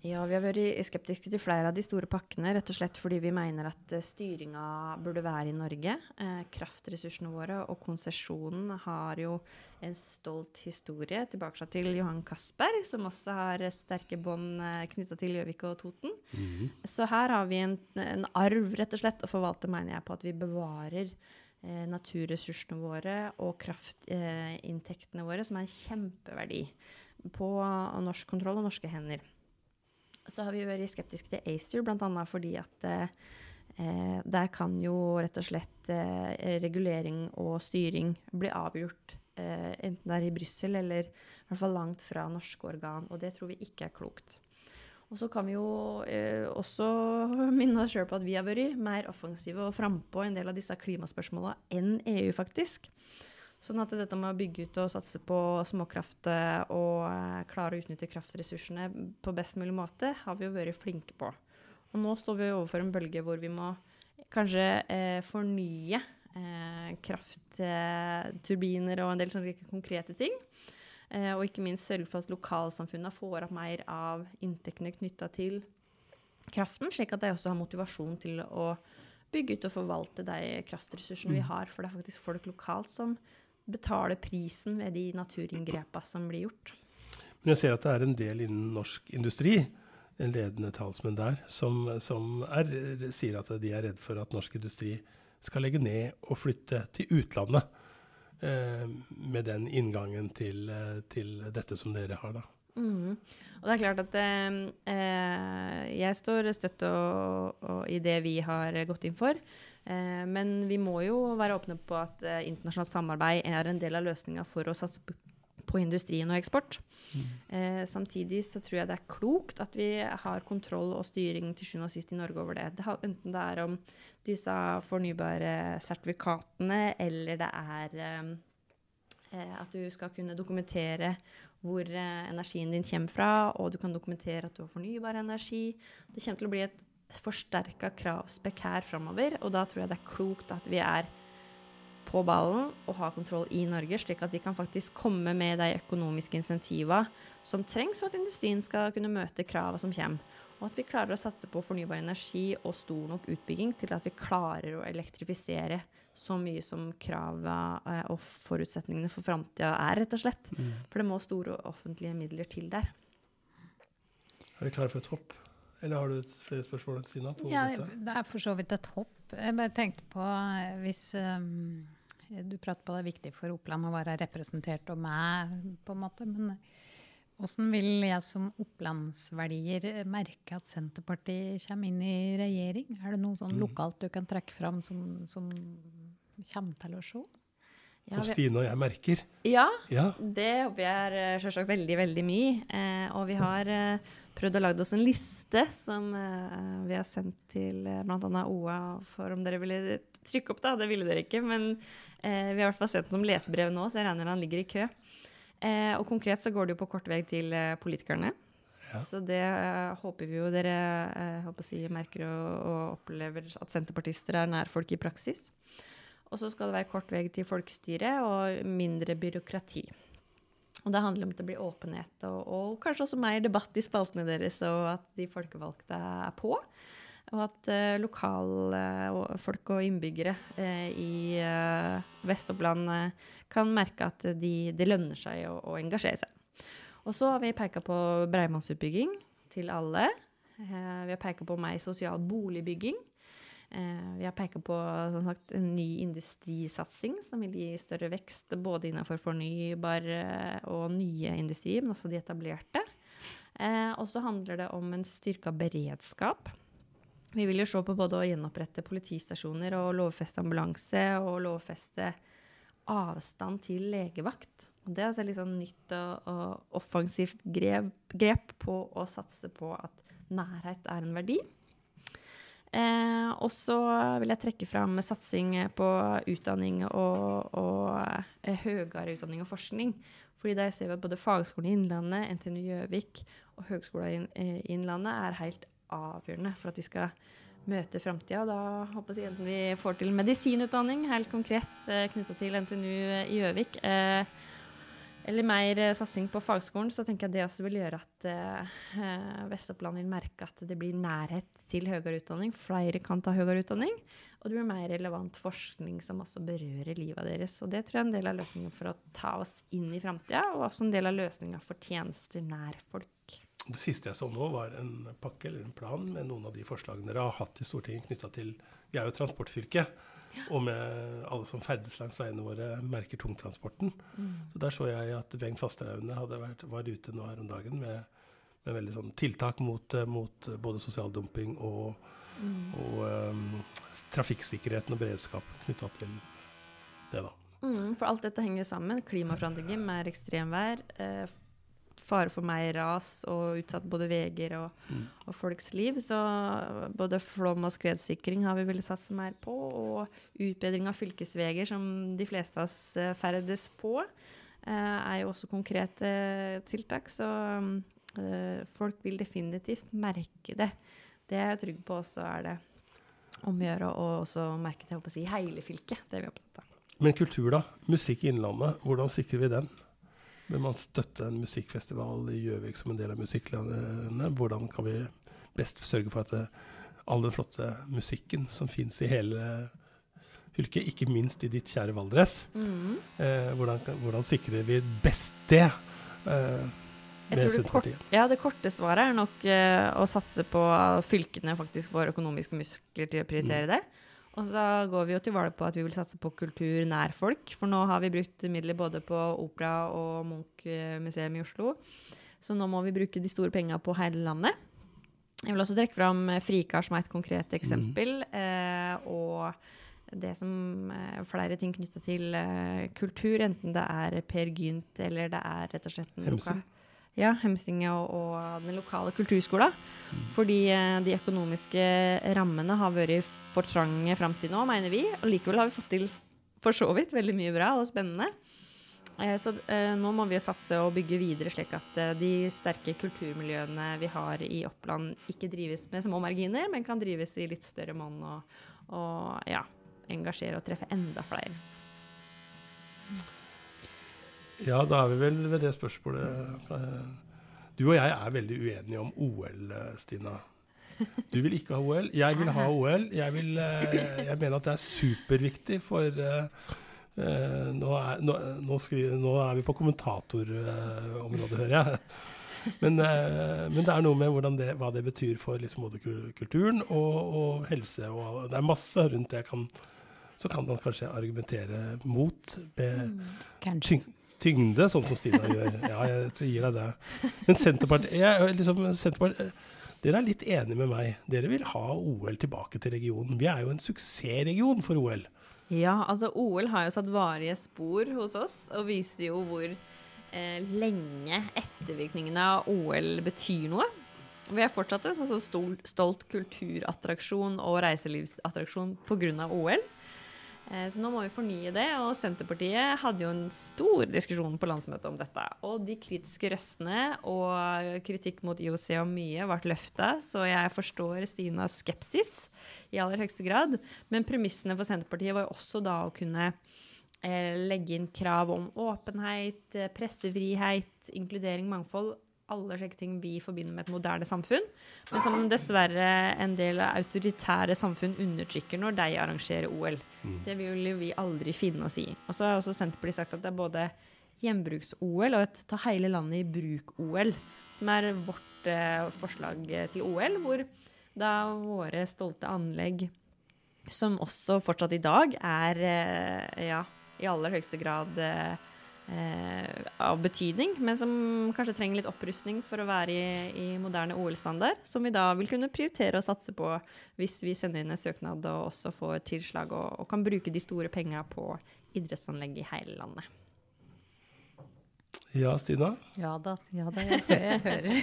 C: Ja, vi har vært skeptiske til flere av de store pakkene, rett og slett fordi vi mener at uh, styringa burde være i Norge. Eh, kraftressursene våre og konsesjonen har jo en stolt historie tilbake til Johan Castberg, som også har sterke bånd uh, knytta til Gjøvik og Toten. Mm -hmm. Så her har vi en, en, arv, rett og slett, å forvalte, mener jeg, på at vi bevarer eh, naturressursene våre og kraftinntektene eh, våre, som er en kjempeverdi på norsk kontroll og norske hender så har vi vært skeptiske til ACER, bl.a. fordi at eh, der kan jo rett og slett eh, regulering og styring bli avgjort eh, enten det er i Brussel eller i hvert fall langt fra norske organ, og det tror vi ikke er klokt. Og så kan vi jo eh, også minne oss sjøl på at vi har vært mer offensive og frampå en del av disse klimaspørsmåla enn EU, faktisk. Sånn at dette med å bygge ut og satse på småkraft eh, og eh, klare å utnytte kraftressursene på best mulig måte, har vi jo vært flinke på. Og nå står vi overfor en bølge hvor vi må kanskje eh, fornye eh, kraftturbiner og en del sånne konkrete ting. Eh, og ikke minst sørge for at lokalsamfunnet får opp mer av inntektene knytta til kraften, slik at de også har motivasjon til å bygge ut og forvalte de kraftressursene vi har. For det er faktisk folk lokalt som betaler prisen ved de naturinngrepene som blir gjort.
A: Men jeg ser at det er en del innen norsk industri, en ledende talsmenn der, som, som er, sier at de er redd for at norsk industri skal legge ned og flytte til utlandet. Eh, med den inngangen til, eh, til, dette som dere har, da.
C: Mm. Og det er klart at eh, eh jeg står støtt og, og i det vi har gått inn for. Eh, men vi må jo være åpne på at eh, internasjonalt samarbeid er en del av løsninga for å satse på industrien og eksport. Mm. Eh, samtidig så tror jeg det er klokt at vi har kontroll og styring til sjuende og sist i Norge over det. det enten det er om disse fornybare sertifikatene, eller det er eh, at du skal kunne dokumentere hvor energien din kommer fra, og du kan dokumentere at du har fornybar energi. Det kommer til å bli et forsterka kravspekk her framover, og da tror jeg det er klokt at vi er på ballen og har kontroll i Norge, slik at vi kan faktisk komme med de økonomiske insentiva som trengs for at industrien skal kunne møte krava som kommer. Og at vi klarer å satse på fornybar energi og stor nok utbygging til at vi klarer å elektrifisere så mye som kravene eh, og forutsetningene for framtida er, rett og slett. Mm. For det må store offentlige midler til der.
A: Er vi klare for et hopp? Eller har du flere spørsmål? Sina,
B: ja, det er for så vidt et hopp. Jeg bare tenkte på eh, hvis um, Du prater på det er viktig for Oppland å være representert og meg, på en måte. men hvordan vil jeg som opplandsverdier merke at Senterpartiet kommer inn i regjering? Er det noe sånn mm. lokalt du kan trekke fram som, som kommer til å se?
A: Ja, og Stine og jeg merker.
C: Ja, ja. det håper jeg er eh, selvsagt veldig, veldig mye. Eh, og vi har eh, prøvd å lage oss en liste som uh, vi har sendt til uh, bl.a. OA for om dere ville trykke opp. da, Det ville dere ikke, men uh, vi har i hvert fall sendt den som lesebrev nå, så jeg regner han ligger i kø. Uh, og konkret så går det jo på kort vei til eh, politikerne. Ja. Så det håper vi jo dere uh, si, merker og, og, opplever at senterpartister er nær folk i praksis. Og så skal det være kort vei til folkestyre og mindre byråkrati. Og det handler om at det blir åpenhet og, og kanskje også mer debatt i spaltene deres, og at de folkevalgte er på. Og at uh, lokalfolk uh, og innbyggere uh, i Vest-Oppland kan merke at de, det lønner seg å, å, engasjere seg. Og så har vi peka på breimannsutbygging til alle. vi har peka på mer sosial boligbygging. Vi har pekt på sagt, en ny industrisatsing som vil gi større vekst både innenfor fornybar og nye industrier, men også de etablerte. og så handler det om en styrka beredskap vi vil jo se på både å gjenopprette politistasjoner og lovfeste ambulanse og lovfeste avstand til legevakt. Og det er altså litt sånn nytt og, og offensivt grep, grep, på å satse på at nærhet er en verdi. Eh, og så vil jeg trekke fram satsing på utdanning og, og eh, høyere utdanning og forskning. Fordi der ser vi at både Fagskolen i Innlandet, NTNU Gjøvik og Høgskolen i Innlandet er helt avgjørende for at vi skal møte framtida. Da håper jeg enten vi får til medisinutdanning, helt konkret eh, knytta til NTNU i Gjøvik, eh, eller mer eh, satsing på fagskolen, så tenker jeg det også vil gjøre at eh, Vest-Oppland vil merke at det blir nærhet til høyere utdanning. Flere kan ta høyere utdanning. Og det blir mer relevant forskning som også berører livet deres. Og det tror jeg er en del av løsningen for å ta oss inn i framtida, og også en del av løsninga for tjenester nær folk.
A: Det siste jeg så nå, var en pakke eller en plan med noen av de forslagene dere har hatt i Stortinget knytta til Vi er jo transportfylke. Og med alle som ferdes langs veiene våre, merker tungtransporten. Mm. Så Der så jeg at Bengt Fasteraune var ute nå her om dagen med, med veldig sånn tiltak mot, mot, både sosial dumping og, mm. og um, trafikksikkerheten og beredskapen knytta til det. da.
C: Mm, for alt dette henger sammen. Klimaforandringer, mer ekstremvær, eh, fare for meg, ras og utsatt både veier og, mm. og, folks liv. Så både flom- og skredsikring har vi villet satse mer på. Og utbedring av fylkesveier, som de fleste av oss eh, ferdes på, eh, er jo også konkrete tiltak. Så eh, folk vil definitivt merke det. Det er jeg trygg på også er det om å gjøre å også merke det si, hele fylket. Det er vi opptatt av.
A: Men kultur, da? Musikk i Innlandet, hvordan sikrer vi den? Vil man støtte en musikkfestival i Gjøvik som en del av Musikklandet? Hvordan kan vi best sørge for at all den flotte musikken som fins i hele fylket, ikke minst i ditt kjære Valdres,
C: Mm.
A: eh, hvordan, hvordan sikrer vi best det? Eh,
C: Jeg tror det, kort, ja, det korte svaret er nok eh, å satse på at fylkene faktisk får økonomiske muskler til å prioritere det. Og så går vi jo til valg på at vi vil satse på kultur nær folk. For nå har vi brukt midler både på Opera og Munch-museum i Oslo. Så nå må vi bruke de store penga på hele landet. Jeg vil også trekke fram eh, Frikar som er et konkret eksempel. Eh, og det som eh, flere ting knytta til eh, kultur, enten det er Per Gynt eller det er rett og slett en
A: Hemsing.
C: Ja, Hemsinge og, og den lokale kulturskolen. Fordi eh, de økonomiske rammene har vært for trange fram til nå, mener vi. Og likevel har vi fått til for så vidt veldig mye bra og spennende. Eh, så eh, nå må vi jo satse og bygge videre, slik at eh, de sterke kulturmiljøene vi har i Oppland, ikke drives med små marginer, men kan drives i litt større monn og, og ja, engasjere og treffe enda flere.
A: Ja, da er vi vel ved det spørsmålet. Du og jeg er veldig uenige om OL, Stina. Du vil ikke ha OL. Jeg vil ha OL. Jeg, vil, eh, jeg mener at det er superviktig for eh, nå, er, nå, nå, skriver, nå er vi på kommentatorområdet, hører jeg. Men, uh, men det er noe med det, hva det betyr for liksom både kulturen og, og helse. Og, det er masse rundt det. Kan, så kan man kanskje argumentere mot. Med,
B: Kanskje.
A: Tyng, tyngde, sånn som Stina gjør. Ja, jeg gir deg det. Men Senterpartiet, jeg, liksom, Senterpartiet Dere er litt enige med meg. Dere vil ha OL tilbake til regionen. Vi er jo en suksessregion for OL.
C: Ja, altså OL har jo satt varige spor hos oss, og viser jo hvor eh, lenge ettervirkningene av OL betyr noe. Vi er fortsatt en sånn så stol, stolt kulturattraksjon og reiselivsattraksjon pga. OL. Eh, så nå må vi fornye det, og Senterpartiet hadde jo en stor diskusjon på landsmøtet om dette. Og de kritiske røstene og kritikk mot IOC og mye ble løfta, så jeg forstår Stinas skepsis i aller høyeste grad. Men premissene for Senterpartiet var jo også da å kunne eh, legge inn krav om åpenhet, eh, pressefrihet, inkludering, mangfold. Alle slike ting vi forbinder med et moderne samfunn, men som dessverre en del av autoritære samfunn undertrykker når de arrangerer OL. Det vil jo vi aldri finne oss i. Og så har også Senterpartiet sagt at det er både gjenbruks-OL og et ta hele landet i bruk-OL, som er vårt eh, forslag til OL, hvor da våre stolte anlegg, som også fortsatt i dag er eh, ja, i aller høyeste grad eh, eh, av betydning, men som kanskje trenger litt opprustning for å være i, i moderne OL-standard, som vi da vil kunne prioritere å satse på hvis vi sender inn en søknad og også får tilslag og, og kan bruke de store penga på idrettsanlegg i hele landet.
A: Ja, Stina?
B: Ja da, ja da, jeg, hører.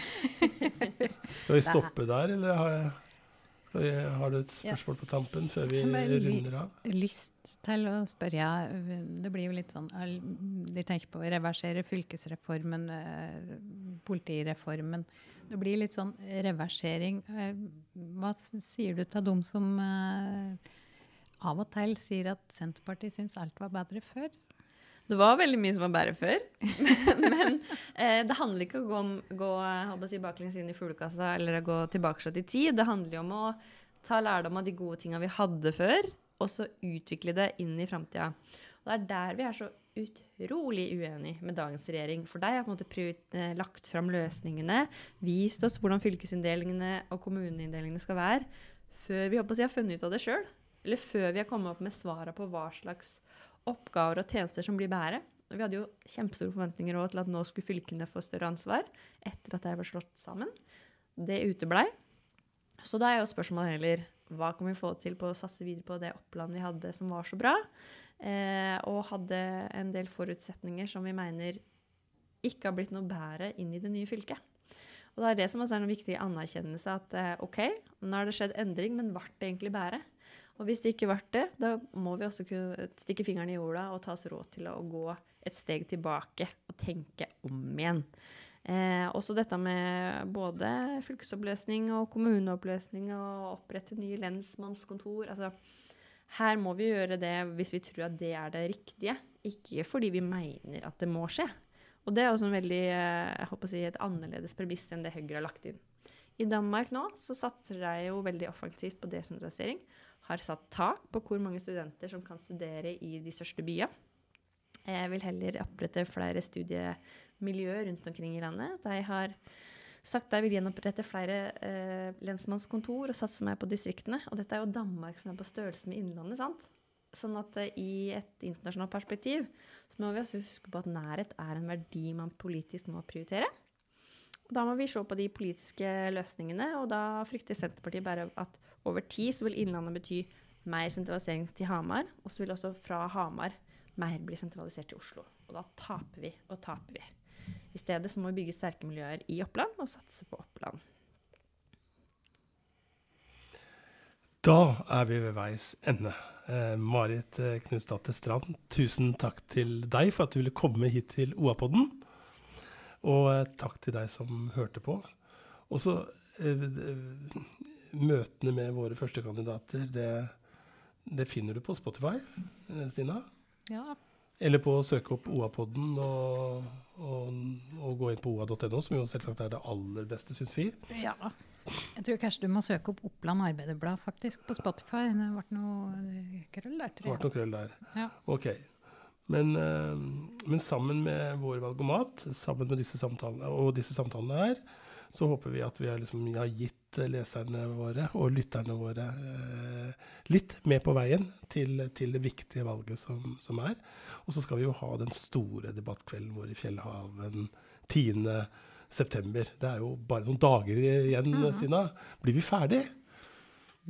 A: Skal vi stoppe der, eller har, jeg, har du et spørsmål på tampen før vi- runder av?
B: lyst til å spørre Det blir jo litt sånn De tenker på å reversere fylkesreformen, eh, politireformen. Det blir litt sånn reversering. Eh, Hva sier du til dem som eh, av og til sier at Senterpartiet syns alt var bedre før?
C: Det var veldig mye som var bedre før. Men eh, det handler ikke om å gå, gå å si, baklengs inn i fuglekassa eller å gå tilbake i tid. Det handler om å ta lærdom av de gode tinga vi hadde før, og så utvikle det inn i framtida. Det er der vi er så utrolig uenige med dagens regjering. For de har på en måte eh, lagt fram løsningene, vist oss hvordan fylkesinndelingene og kommuneinndelingene skal være, før vi håper å si, har funnet ut av det sjøl. Eller før vi har kommet opp med svara på hva slags oppgaver og tjenester som blir bedre. Vi hadde jo kjempestore forventninger til at nå skulle fylkene få større ansvar etter at de var slått sammen. Det uteblei. Så da er jo spørsmålet heller hva kan vi få til på å satse videre på det Oppland vi hadde som var så bra, eh, og hadde en del forutsetninger som vi mener ikke har blitt noe bedre inn i det nye fylket. Og det er det som også er en viktig anerkjennelse at eh, OK, nå har det skjedd endring, men ble det egentlig bedre? Og hvis det ikke ble det, da må vi også kunne stikke fingeren i jorda og ta oss råd til å gå et steg tilbake og tenke om igjen. Eh, også dette med både fylkesoppløsning og kommuneoppløsning og opprette nye lensmannskontor. Altså, her må vi gjøre det hvis vi tror at det er det riktige, ikke fordi vi mener at det må skje. Og det er også en veldig, eh, jeg håper å si, et annerledes premiss enn det Høyre har lagt inn. I Danmark nå så satser de jo veldig offensivt på desentralisering. Har satt tak på hvor mange studenter som kan studere i de største byene. Jeg vil heller opprette flere studiemiljøer rundt omkring i landet. De har sagt de vil gjenopprette flere eh, lensmannskontor og satse mer på distriktene. Og dette er jo Danmark som er på størrelse med Innlandet. sant? Sånn at eh, i et internasjonalt perspektiv så må vi også huske på at nærhet er en verdi man politisk må prioritere. Da må vi se på de politiske løsningene, og da frykter Senterpartiet bare at over tid så vil Innlandet bety mer sentralisering til Hamar, og så vil også fra Hamar mer bli sentralisert til Oslo. Og da taper vi og taper vi. I stedet så må vi bygge sterke miljøer i Oppland og satse på Oppland.
A: Da er vi ved veis ende. Eh, Marit eh, Knutsdatter Strand, tusen takk til deg for at du ville komme hit til OA-podden. Og eh, takk til deg som hørte på. Og så eh, Møtene med våre førstekandidater, det, det finner du på Spotify, eh, Stina.
B: Ja,
A: Eller på å søke opp OA-podden og, og, og gå inn på oa.no, som jo selvsagt er det aller beste, syns vi.
B: ja. Jeg tror kanskje du må søke opp Oppland Arbeiderblad faktisk på Spotify. Det ble noe eh, krøll der,
A: Det ble
B: jeg.
A: noe krøll der.
B: Ja.
A: Ok. Men, eh, men sammen med vår valgomat, sammen med disse samtalene, og disse samtalene her, så håper vi at vi har, liksom, har gitt leserne våre og lytterne våre eh, litt med på veien til, til det viktige valget som, som er. Og så skal vi jo ha den store debattkvelden vår i Fjellhaven 10. september. Det er jo bare noen dager igjen,
B: Mhm.
A: Stina. Blir vi ferdig?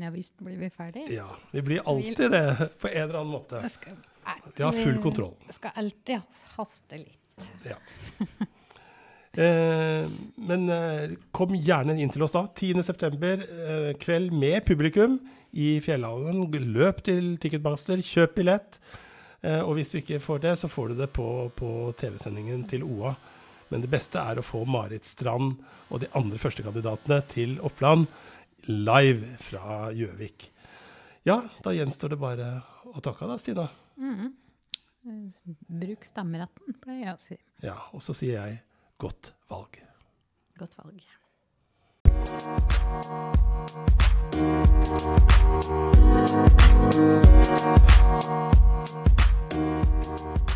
B: Ja visst blir vi ferdig.
A: Ja, vi blir alltid det på en eller annen måte. Vi har full kontroll.
B: Det skal alltid haste litt.
A: Ja. Eh, men eh, kom gjerne inn til oss da. 10.9. Eh, kveld med publikum i Fjellhallen. Løp til Ticketmaster, kjøp billett. Eh, og hvis du ikke får det, så får du det på, på TV-sendingen til OA. Men det beste er å få Marit Strand og de andre førstekandidatene til Oppland live fra Gjøvik. Ja, da gjenstår det bare å takke da, Stina.
B: Mm. Bruk stemmeretten pleier jeg å si.
A: Ja, og så sier jeg godt valg.
C: Godt valg.
D: Thank